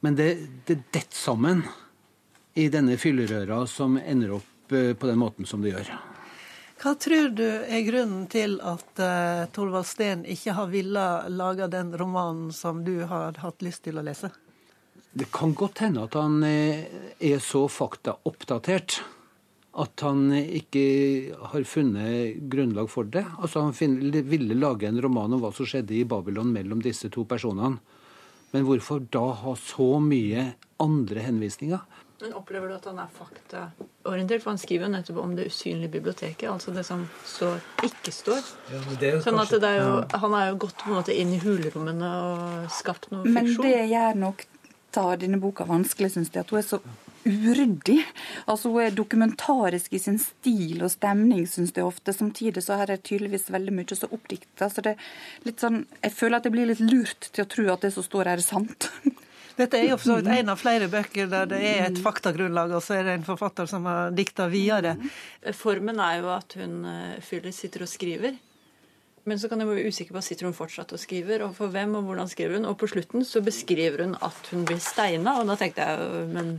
Men det, det detter sammen i denne fyllerøra som ender opp eh, på den måten som det gjør. Hva tror du er grunnen til at uh, Torvald Steen ikke har villet lage den romanen som du har hatt lyst til å lese? Det kan godt hende at han eh, er så faktaoppdatert at han ikke har funnet grunnlag for det. Altså Han ville lage en roman om hva som skjedde i Babylon mellom disse to personene. Men hvorfor da ha så mye andre henvisninger? Men Opplever du at han er faktaorientert? For han skriver jo nettopp om det usynlige biblioteket. Altså det som står, ikke står. Ja, er sånn at er jo, Han er jo gått på en måte inn i hulrommene og skapt noe fiksjon. Men det gjør nok ta denne boka vanskelig, syns jeg. At hun er så uryddig. Altså Hun er dokumentarisk i sin stil og stemning, syns jeg ofte. Samtidig så er det tydeligvis veldig mye så oppdikta. litt sånn, jeg føler at jeg blir litt lurt til å tro at det som står her, er sant. Dette er jo for så vidt en av flere bøker der det er et faktagrunnlag, og så er det en forfatter som har dikta videre. Formen er jo at hun eh, Fyller sitter og skriver. Men så kan jeg være usikker på sitter hun fortsatt og skriver, og for hvem og hvordan skriver hun. Og på slutten så beskriver hun at hun blir steina, og da tenkte jeg men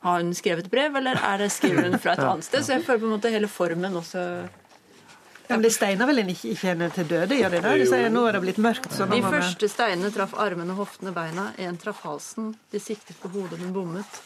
har hun skrevet brev, eller er det skriver hun fra et annet sted? Så jeg føler på en måte hele formen også ja, men de steiner vel ikke, ikke henne til døde? gjør de det? De sier nå er det blitt mørkt. de første steinene traff armene, hoftene, beina. En traff halsen. De siktet på hodet, men bommet.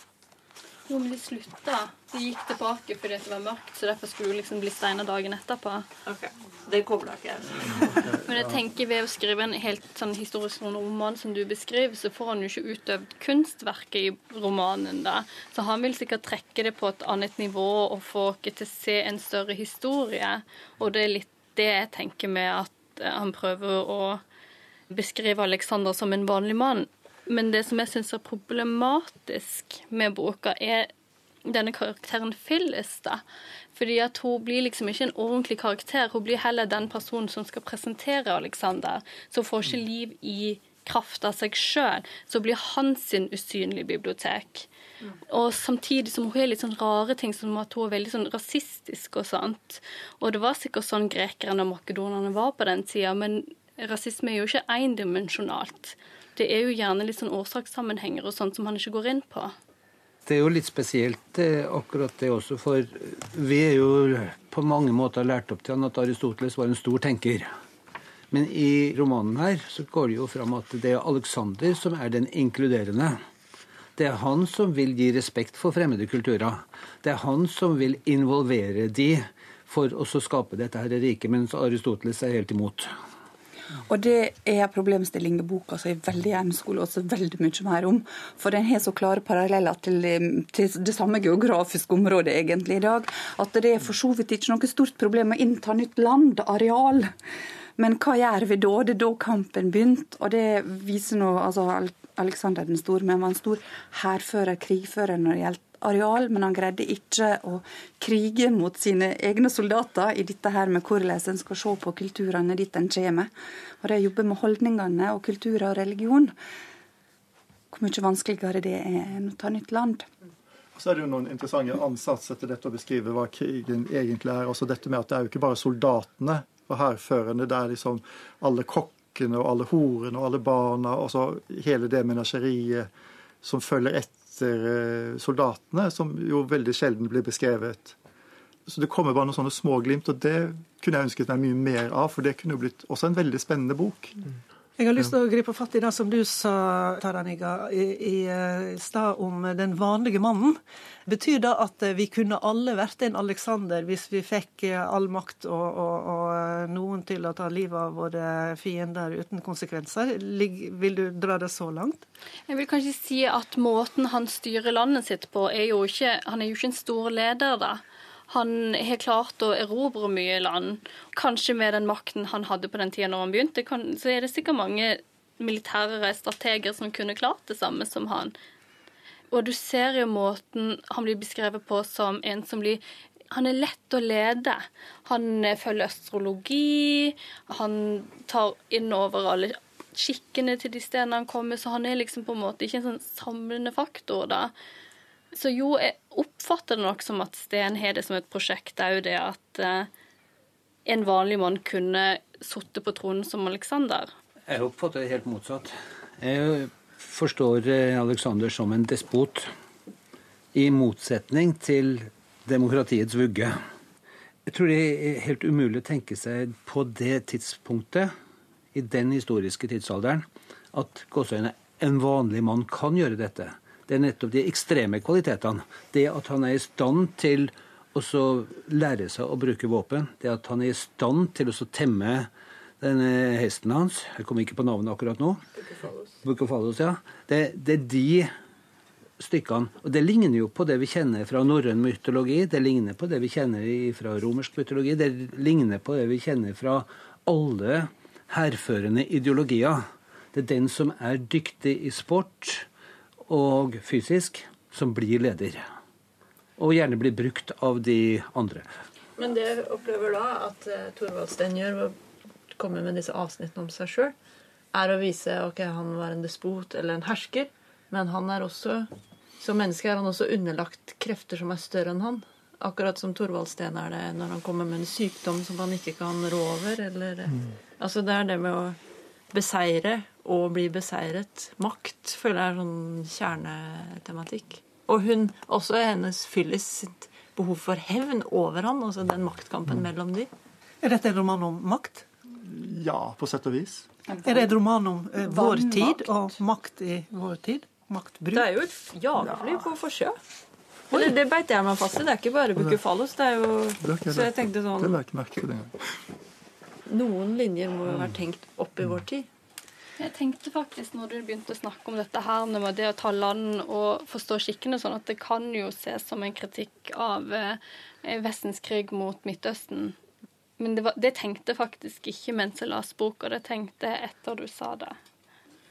Jo, men de slutta. De gikk tilbake fordi det var mørkt, så derfor skulle du liksom bli steina dagen etterpå. Ok, Det kobla ikke jeg. men jeg tenker ved å skrive en helt sånn historisk roman som du beskriver, så får han jo ikke utøvd kunstverket i romanen. da. Så han vil sikkert trekke det på et annet nivå og få oss til å se en større historie. Og det er litt det jeg tenker med at han prøver å beskrive Alexander som en vanlig mann. Men det som jeg syns er problematisk med boka, er denne karakteren Phyllis. da. Fordi at hun blir liksom ikke en ordentlig karakter. Hun blir heller den personen som skal presentere Alexander. Så hun får ikke liv i kraft av seg sjøl. Så blir han sin usynlige bibliotek. Og samtidig som hun har litt sånn rare ting, som at hun er veldig sånn rasistisk og sånt. Og det var sikkert sånn grekerne og makedonerne var på den tida, men rasisme er jo ikke endimensjonalt det er jo gjerne litt sånn årsakssammenhenger og sånt som han ikke går inn på. Det er jo litt spesielt akkurat det også, for vi er jo på mange måter lært opp til han at Aristoteles var en stor tenker. Men i romanen her så går det jo fram at det er Alexander som er den inkluderende. Det er han som vil gi respekt for fremmede kulturer. Det er han som vil involvere de for å skape dette her riket, mens Aristoteles er helt imot. Og det er en problemstilling i boka som jeg veldig gjerne skulle også veldig mye mer om. For den har så klare paralleller til, til, det samme geografiske området egentlig i dag, at det er for så vidt ikke noe stort problem å innta nytt land, areal. Men hva gjør vi da? Det er da kampen begynte. Og det viser nå altså Alexander den store, men var en stor hærfører, krigfører når det gjelder areal, men han greide ikke å krige mot sine egne soldater i dette her med hvordan en skal se på kulturene dit en kommer. Og det å jobbe med holdningene og kulturer og religion, hvor mye vanskeligere det er enn å ta nytt land. Så er det jo noen interessante ansatser til dette å beskrive hva krigen egentlig er. Altså dette med at det er jo ikke bare soldatene og hærførende, det er liksom alle kokkene og alle horene og alle barna, og så hele det menasjeriet som følger etter soldatene, som jo veldig sjelden blir beskrevet. Så det kommer bare noen sånne småglimt, og det kunne jeg ønsket meg mye mer av, for det kunne jo blitt også en veldig spennende bok. Jeg har lyst til å gripe fatt i det som du sa, Taraniga, i, i eh, stad om den vanlige mannen. Betyr det at vi kunne alle vært en Alexander hvis vi fikk eh, all makt og, og, og eh, noen til å ta livet av våre fiender uten konsekvenser? Vil du dra det så langt? Jeg vil kanskje si at måten han styrer landet sitt på, er jo ikke Han er jo ikke en stor leder, da. Han har klart å erobre mye land. Kanskje med den makten han hadde på den tida når han begynte, så er det sikkert mange militære strateger som kunne klart det samme som han. Og du ser jo måten han blir beskrevet på som en som blir han er lett å lede. Han følger astrologi, han tar inn over alle skikkene til de stedene han kommer, så han er liksom på en måte ikke en sånn samlende faktor, da. Så jo, jeg oppfatter det nok som at Sten har det som et prosjekt òg, det at eh, en vanlig mann kunne sittet på tronen som Aleksander. Jeg oppfatter det helt motsatt. Jeg forstår Aleksander Alexander som en despot, i motsetning til demokratiets vugge. Jeg tror det er helt umulig å tenke seg på det tidspunktet, i den historiske tidsalderen, at en vanlig mann kan gjøre dette. Det er nettopp de ekstreme kvalitetene. Det at han er i stand til å lære seg å bruke våpen. Det at han er i stand til å temme denne hesten hans. Jeg kommer ikke på navnet akkurat nå. Bukofalos. ja. Det, det, er de stykkene. Og det ligner jo på det vi kjenner fra norrøn mytologi. Det ligner på det vi kjenner fra romersk mytologi. Det ligner på det vi kjenner fra alle hærførende ideologier. Det er den som er dyktig i sport og fysisk, som blir leder. Og gjerne blir brukt av de andre. Men det opplever da at uh, Thorvald Sten gjør, å komme med disse avsnittene om seg sjøl, er å vise ok, han var en despot eller en hersker, men han er også som menneske er han også underlagt krefter som er større enn han. Akkurat som Thorvald Steen er det når han kommer med en sykdom som han ikke kan rå over. Eller, mm. Altså Det er det med å beseire og bli beseiret. Makt føler jeg er sånn kjernetematikk. Og hun, også hennes Phyllis sitt behov for hevn over han, altså den maktkampen mm. mellom de. Er dette en roman om makt? Ja, på sett og vis. Er det en roman om eh, vår tid og makt i vår tid? Maktbruk? Det er jo et jagerfly på forsjø. Det, det beit jeg meg fast i. Det er ikke bare Bukufalos. Det er jo Så jeg tenkte sånn Det la jeg ikke merke til engang. Noen linjer må jo være tenkt opp i vår tid. Jeg tenkte faktisk når du begynte å snakke om dette her med det å ta land og forstå skikkene sånn, at det kan jo ses som en kritikk av eh, Vestens krig mot Midtøsten. Men det, var, det tenkte faktisk ikke mens jeg leste boka, det tenkte jeg etter du sa det.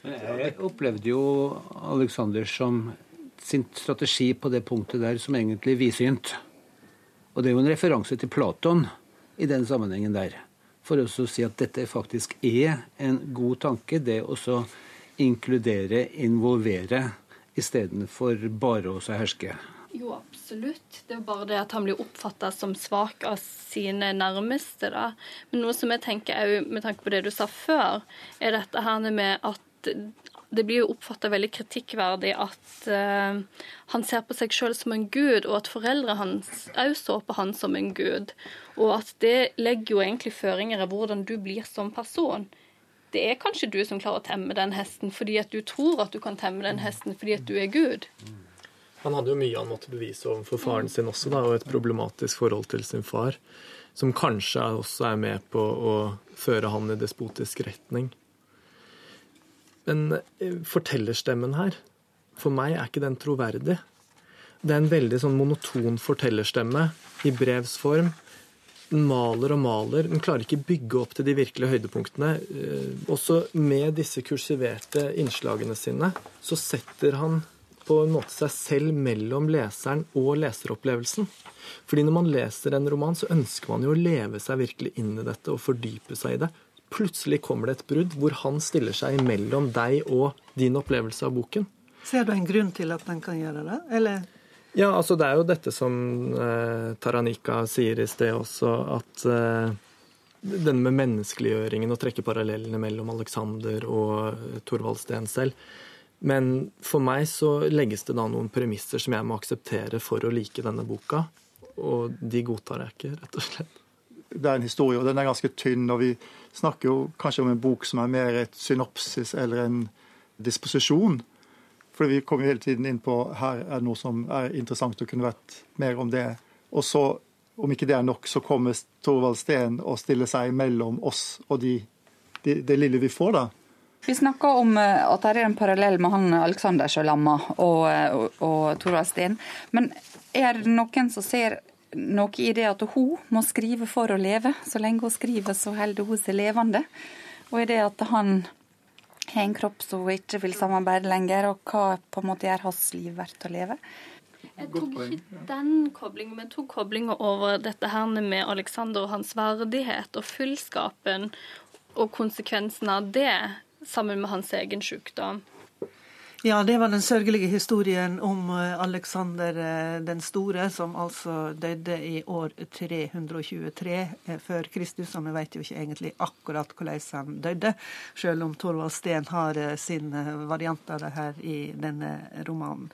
Jeg opplevde jo Alexander som sin strategi på det punktet der som egentlig vidsynt. Og det er jo en referanse til Platon i den sammenhengen der for å si at dette faktisk er en god tanke, det å inkludere, involvere, istedenfor bare å herske. Jo, absolutt. Det er bare det at han blir oppfatta som svak av sine nærmeste. da. Men noe som jeg tenker òg, med tanke på det du sa før, er dette her med at det blir jo oppfatta veldig kritikkverdig at uh, han ser på seg sjøl som en gud, og at foreldrene hans òg så på han som en gud. Og at det legger jo egentlig føringer i hvordan du blir som person. Det er kanskje du som klarer å temme den hesten fordi at du tror at du kan temme den hesten fordi at du er Gud. Han hadde jo mye han måtte bevise overfor faren sin også, da, og et problematisk forhold til sin far. Som kanskje også er med på å føre han i despotisk retning. Men eh, fortellerstemmen her, for meg er ikke den troverdig. Det er en veldig sånn monoton fortellerstemme i brevs form. Den maler og maler. Den klarer ikke bygge opp til de virkelige høydepunktene. Eh, også med disse kursiverte innslagene sine så setter han på en måte seg selv mellom leseren og leseropplevelsen. Fordi når man leser en roman, så ønsker man jo å leve seg virkelig inn i dette og fordype seg i det. Plutselig kommer det et brudd hvor han stiller seg mellom deg og din opplevelse av boken. Ser du en grunn til at den kan gjøre det, eller? Ja, altså det er jo dette som eh, Taranika sier i sted også, at eh, denne med menneskeliggjøringen og trekke parallellene mellom Alexander og eh, Thorvald Steen selv. Men for meg så legges det da noen premisser som jeg må akseptere for å like denne boka, og de godtar jeg ikke, rett og slett det er en historie, og den er ganske tynn. og Vi snakker jo kanskje om en bok som er mer et synopsis eller en disposisjon. For vi kommer jo hele tiden inn på her er det noe som er interessant og kunne vært mer om det. Og så, om ikke det er nok, så kommer Torvald Steen og stiller seg mellom oss og de, de, det lille vi får, da. Vi snakker om eh, at det er en parallell med han Alexander Sjølamma og, eh, og, og Torvald Steen. Men er det noen som ser noe i det at hun må skrive for å leve. Så lenge hun skriver, så holder hun seg levende. Og i det at han har en kropp som hun ikke vil samarbeide lenger, og hva på en måte gjør hans liv verdt å leve. Jeg tok ikke den koblingen, men tok koblinga over dette her med Alexander og hans verdighet og fullskapen og konsekvensen av det, sammen med hans egen sykdom. Ja, det var den sørgelige historien om Aleksander Alexander eh, den store, som altså døde i år 323 eh, før Kristus. Og vi vet jo ikke egentlig akkurat hvordan han døde, selv om Torvald Steen har sin variant av det her i denne romanen.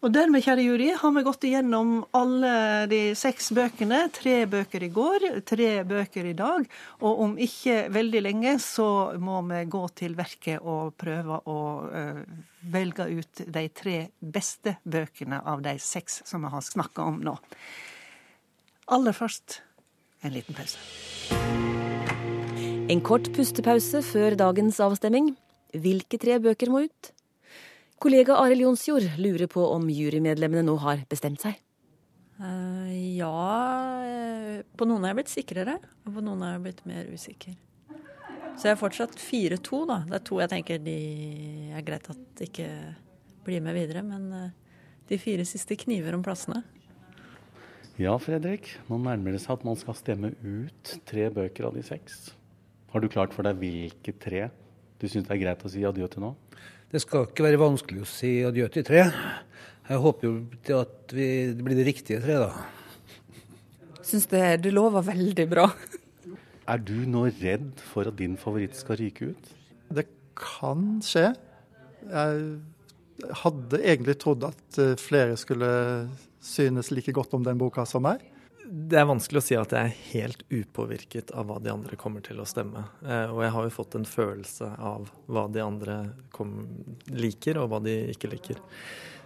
Og dermed, kjære jury, har vi gått igjennom alle de seks bøkene. Tre bøker i går, tre bøker i dag. Og om ikke veldig lenge så må vi gå til verket og prøve å uh, velge ut de tre beste bøkene av de seks som vi har snakka om nå. Aller først en liten pause. En kort pustepause før dagens avstemning. Hvilke tre bøker må ut? Kollega Arild Jonsjord lurer på om jurymedlemmene nå har bestemt seg? Uh, ja eh, På noen er jeg blitt sikrere, og på noen er jeg blitt mer usikker. Så jeg er fortsatt 4-2, da. Det er to jeg tenker de er greit at ikke blir med videre. Men uh, de fire siste kniver om plassene. Ja, Fredrik. Nå nærmer det seg at man skal stemme ut tre bøker av de seks. Har du klart for deg hvilke tre du syns det er greit å si adjø til nå? Det skal ikke være vanskelig å si adjø til tre. Jeg håper jo at vi, det blir det riktige tre, da. Syns det du lover veldig bra. Er du nå redd for at din favoritt skal ryke ut? Det kan skje. Jeg hadde egentlig trodd at eh, flere skulle synes like godt om den boka som meg det er vanskelig å si at jeg er helt upåvirket av hva de andre kommer til å stemme. Eh, og jeg har jo fått en følelse av hva de andre liker, og hva de ikke liker.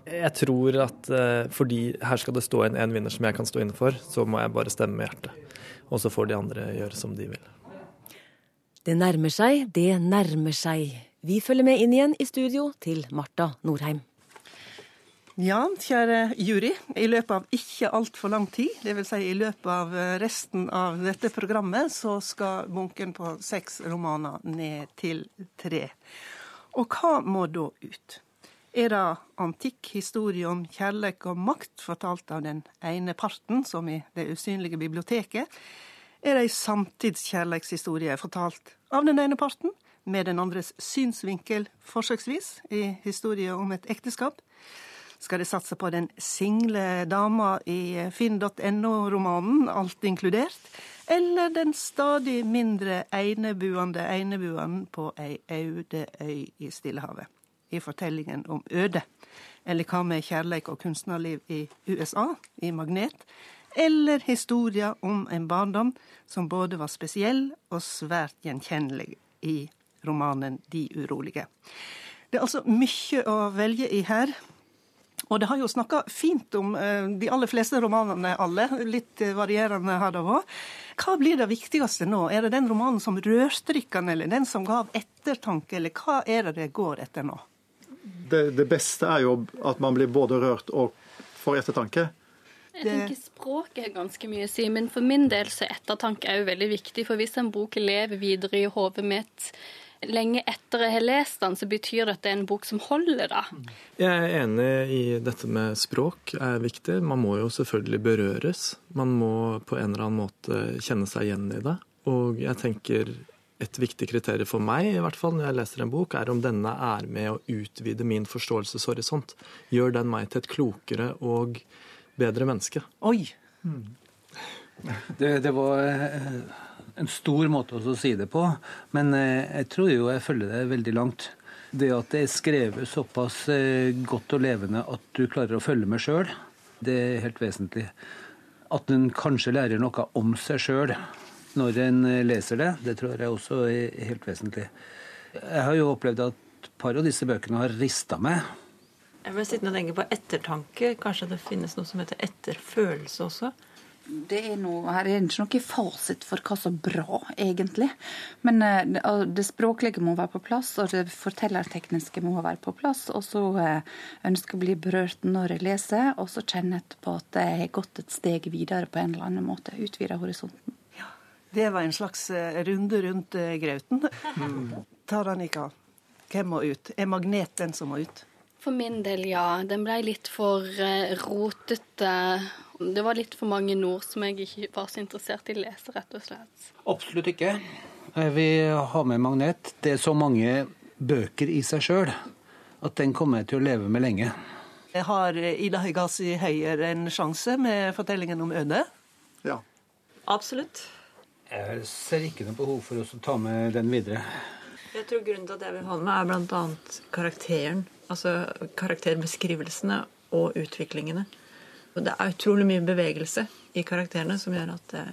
Jeg tror at eh, fordi her skal det stå en, en vinner som jeg kan stå inne for, så må jeg bare stemme med hjertet. Og så får de andre gjøre som de vil. Det nærmer seg, det nærmer seg. Vi følger med inn igjen i studio til Marta Norheim. Ja, kjære jury. I løpet av ikke altfor lang tid, dvs. Si i løpet av eh, resten av dette programmet, så skal bunken på seks romaner ned til tre. Og hva må da ut? Er det antikk historie om kjærlighet og makt, fortalt av den ene parten, som i Det usynlige biblioteket? Er det ei samtidskjærlighetshistorie fortalt av den ene parten, med den andres synsvinkel, forsøksvis, i historie om et ekteskap? Skal de satse på den single dama i finn.no-romanen, alt inkludert? Eller den stadig mindre enebuende enebueren på ei aude øy i Stillehavet? I fortellingen om øde. Eller hva med kjærleik og kunstnerliv i USA, i Magnet? Eller historia om en barndom som både var spesiell og svært gjenkjennelig i romanen De urolige. Det er altså mye å velge i her. Og det har jo snakka fint om uh, de aller fleste romanene, alle. Litt uh, varierende har det òg. Hva blir det viktigste nå? Er det den romanen som rørstrikka den, eller den som gav ettertanke, eller hva er det det går etter nå? Det, det beste er jo at man blir både rørt og får ettertanke. Jeg tenker Språket er ganske mye å si, men for min del så er ettertanke òg veldig viktig. For hvis en bok lever videre i hodet mitt lenge etter jeg har lest den, så betyr det at det er en bok som holder, da. Jeg er enig i dette med språk er viktig. Man må jo selvfølgelig berøres. Man må på en eller annen måte kjenne seg igjen i det. Og jeg tenker et viktig kriterium for meg, i hvert fall når jeg leser en bok, er om denne er med å utvide min forståelseshorisont. Gjør den meg til et klokere og bedre menneske. Oi! Mm. Det, det var eh, en stor måte å si det på, men eh, jeg tror jo jeg følger det veldig langt. Det at det er skrevet såpass eh, godt og levende at du klarer å følge med sjøl, det er helt vesentlig. At en kanskje lærer noe om seg sjøl når en eh, leser det, det tror jeg også er helt vesentlig. Jeg har jo opplevd at et par av disse bøkene har rista meg. Jeg ble sittende og tenke på ettertanke. Kanskje det finnes noe som heter etterfølelse også? Det er noe, her er ikke noe fasit for hva som er bra, egentlig. Men uh, det språklige må være på plass, og det fortellertekniske må være på plass. Og så uh, ønsker jeg å bli berørt når jeg leser, og så kjenner jeg på at jeg har gått et steg videre på en eller annen måte. Utvida horisonten. Ja, Det var en slags uh, runde rundt grauten. Mm. Taranika, hvem må ut? Er magnet den som må ut? For min del, ja. Den ble litt for rotete det var litt for mange nord som jeg ikke var så interessert i å lese, rett og slett. Absolutt ikke. Jeg vil ha med magnet. Det er så mange bøker i seg sjøl at den kommer jeg til å leve med lenge. Har Ida Høygassi Høyer en sjanse med fortellingen om Øde? Ja. Absolutt. Jeg ser ikke noe behov for å ta med den videre. Jeg tror grunnen til at jeg vil ha den med, er bl.a. karakteren. Altså karakterbeskrivelsene og utviklingene. Og det er utrolig mye bevegelse i karakterene som gjør at det,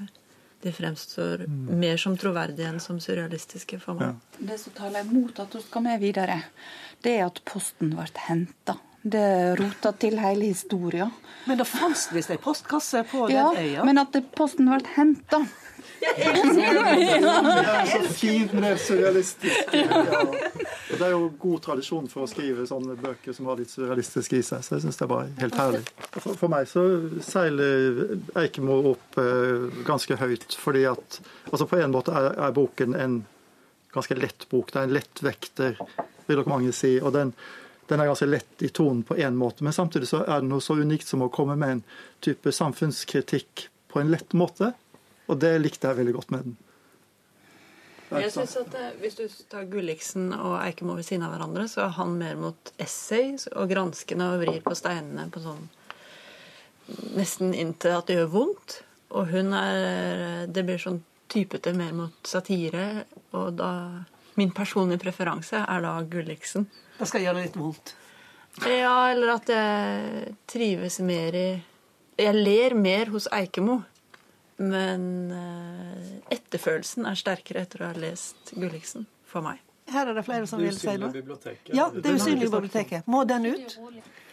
de fremstår mer som troverdige enn som surrealistiske for meg. Det som taler imot at hun skal med videre, det er at posten ble henta. Det rota til hele historien. Men det fantes visst ei postkasse på Ja, den øya? Ja, men at posten ble henta. Det er så fint, men det er surrealistisk. Ja. Og det er jo god tradisjon for å skrive sånne bøker som har litt surrealistisk i seg, så jeg syns det er bare helt herlig. For, for meg så seiler Eikemo opp eh, ganske høyt, fordi at altså På en måte er, er boken en ganske lett bok. Det er en lett vekter, vil nok mange si. og den den er ganske lett i tonen på én måte, men samtidig så er det noe så unikt som å komme med en type samfunnskritikk på en lett måte. Og det likte jeg veldig godt med den. Jeg synes at eh, Hvis du tar Gulliksen og Eikemo ved siden av hverandre, så er han mer mot essay og granskende og vrir på steinene på sånn Nesten inntil at det gjør vondt. Og hun er Det blir sånn typete mer mot satire. Og da Min personlige preferanse er da Gulliksen. Da skal jeg gjøre det litt vondt. Ja, eller at jeg trives mer i Jeg ler mer hos Eikemo. Men eh, etterfølelsen er sterkere etter å ha lest Gulliksen. For meg. Her er det flere som vil si noe. Ja, Det er usynlige biblioteket. Må den ut?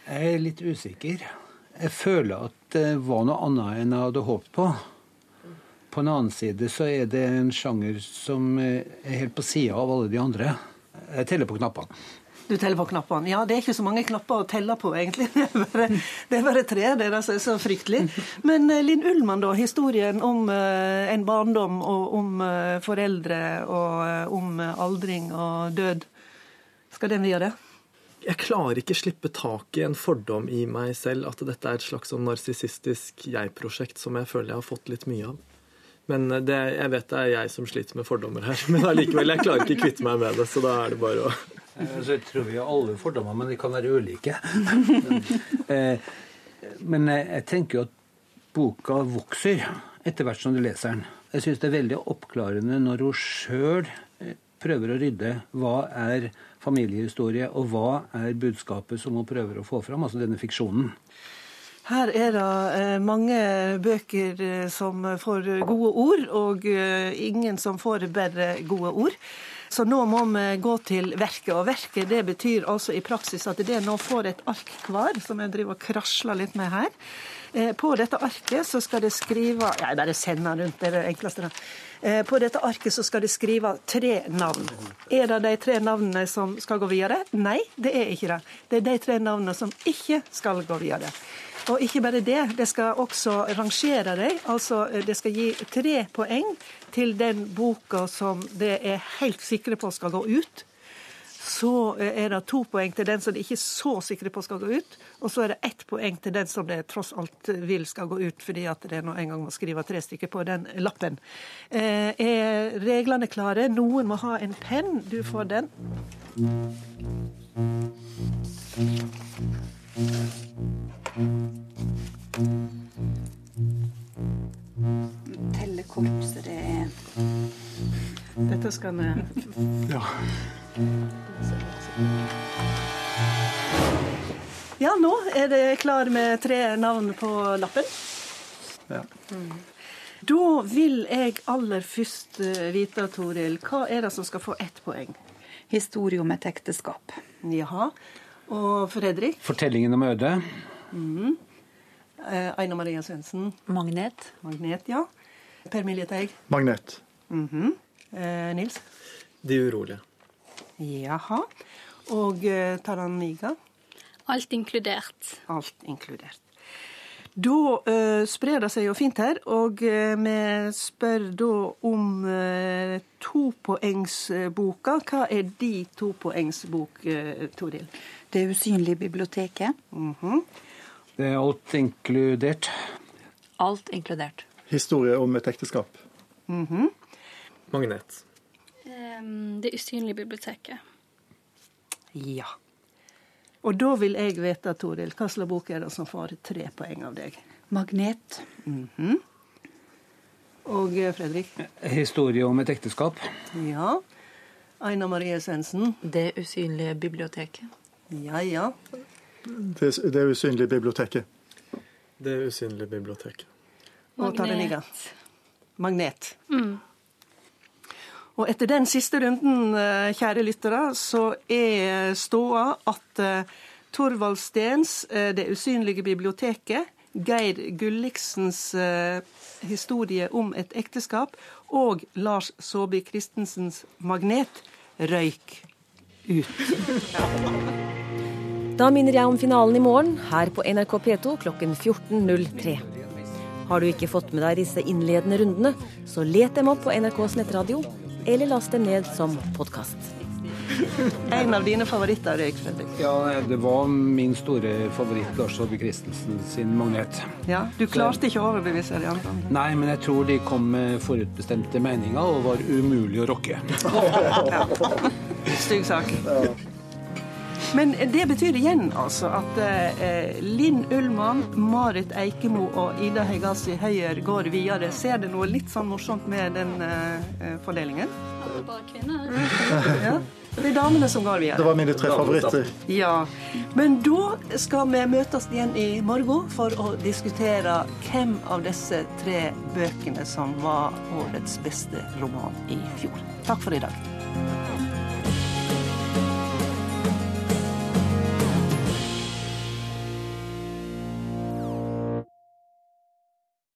Jeg er litt usikker. Jeg føler at det var noe annet enn jeg hadde håpet på. På den annen side så er det en sjanger som er helt på sida av alle de andre. Jeg teller på knappene. Du teller på knappene. Ja, det er ikke så mange knapper å telle på, egentlig. Det er bare, det er bare tre. Det er er så fryktelig. Men eh, Linn Ullmann, da. Historien om eh, en barndom og om eh, foreldre og om aldring og død. Skal den videre? Jeg klarer ikke slippe tak i en fordom i meg selv at dette er et slags sånn narsissistisk jeg-prosjekt som jeg føler jeg har fått litt mye av. Men det, jeg vet det er jeg som sliter med fordommer her. Men allikevel, jeg klarer ikke kvitte meg med det, så da er det bare å Altså, jeg tror vi har alle fordommer, men de kan være ulike. Eh, men jeg tenker jo at boka vokser etter hvert som du leser den. Jeg syns det er veldig oppklarende når hun sjøl prøver å rydde hva er familiehistorie, og hva er budskapet som hun prøver å få fram, altså denne fiksjonen. Her er det eh, mange bøker eh, som får gode ord, og eh, ingen som får bare gode ord. Så nå må vi gå til verket. Og verket det betyr altså i praksis at det nå får et ark hver, som jeg driver og krasler litt med her. Eh, På dette arket så skal det skrive Ja, bare sender rundt, det er det enkleste. da. Eh, På dette arket så skal det skrive tre navn. Er det de tre navnene som skal gå videre? Nei, det er ikke det. Det er de tre navnene som ikke skal gå videre. Og ikke bare det, det skal også rangere dem. Altså eh, det skal gi tre poeng til den boka som det er helt sikre på skal gå ut. Så eh, er det to poeng til den som de ikke er så sikre på skal gå ut. Og så er det ett poeng til den som det tross alt vil skal gå ut, fordi at det nå en gang må skrive tre stykker på den lappen. Eh, er reglene klare? Noen må ha en penn. Du får den. Tellekort, så det er Dette skal vi Ja. Ja, nå er det klar med tre navn på lappen. Ja. Da vil jeg aller først eh, vite, Toril, hva er det som skal få ett poeng? historie om et ekteskap. Jaha. Og Fredrik? Fortellingen om Øde. Mm. Eh, Aina Maria Svendsen? Magnet. Magnet, ja. Per Milje Teig? Magnet. Mhm. eh, Nils? De urolige. Jaha. Og eh, Taran Miga? Alt inkludert. Alt inkludert. Da eh, sprer det seg jo fint her, og eh, vi spør da om eh, topoengsboka. Hva er de topoengsbok, eh, Toril? Det usynlige biblioteket. Mhm. Det er alt inkludert. Alt inkludert. Historie om et ekteskap. Mhm. Magnet. Ehm, Det usynlige biblioteket. Ja. Og da vil jeg vite, Toril, hva slags bok er det som får tre poeng av deg? Magnet. Mm -hmm. Og eh, Fredrik? Historie om et ekteskap. Ja. Aina Marie Svendsen? Det usynlige biblioteket. Ja, ja. Det, det usynlige biblioteket. Det usynlige biblioteket. Magnet. Magnet. Mm. Og etter den siste runden, eh, kjære lyttere, så er ståa at uh, Torvald Stens uh, Det usynlige biblioteket, Geir Gulliksens historie om et ekteskap og Lars Saabye Christensens Magnet røyk ut. Da minner jeg om finalen i morgen her på NRK P2 klokken 14.03. Har du ikke fått med deg disse innledende rundene, så let dem opp på NRKs nettradio, eller last dem ned som podkast. En av dine favoritter røyk, Fredrik? Ja, det var min store favoritt, Lars Åge Christensen sin Magnet. Ja, Du klarte ikke å overbevise de andre? Nei, men jeg tror de kom med forutbestemte meninger og var umulig å rocke. Stygg sak. Men det betyr igjen altså at eh, Linn Ullmann, Marit Eikemo og Ida Hegassi Høyer går videre. Ser det noe litt sånn morsomt med den eh, fordelingen? Det bare kvinner. Ja. Det er damene som går videre. Det var mine tre favoritter. Ja. Men da skal vi møtes igjen i morgen for å diskutere hvem av disse tre bøkene som var årets beste roman i fjor. Takk for i dag.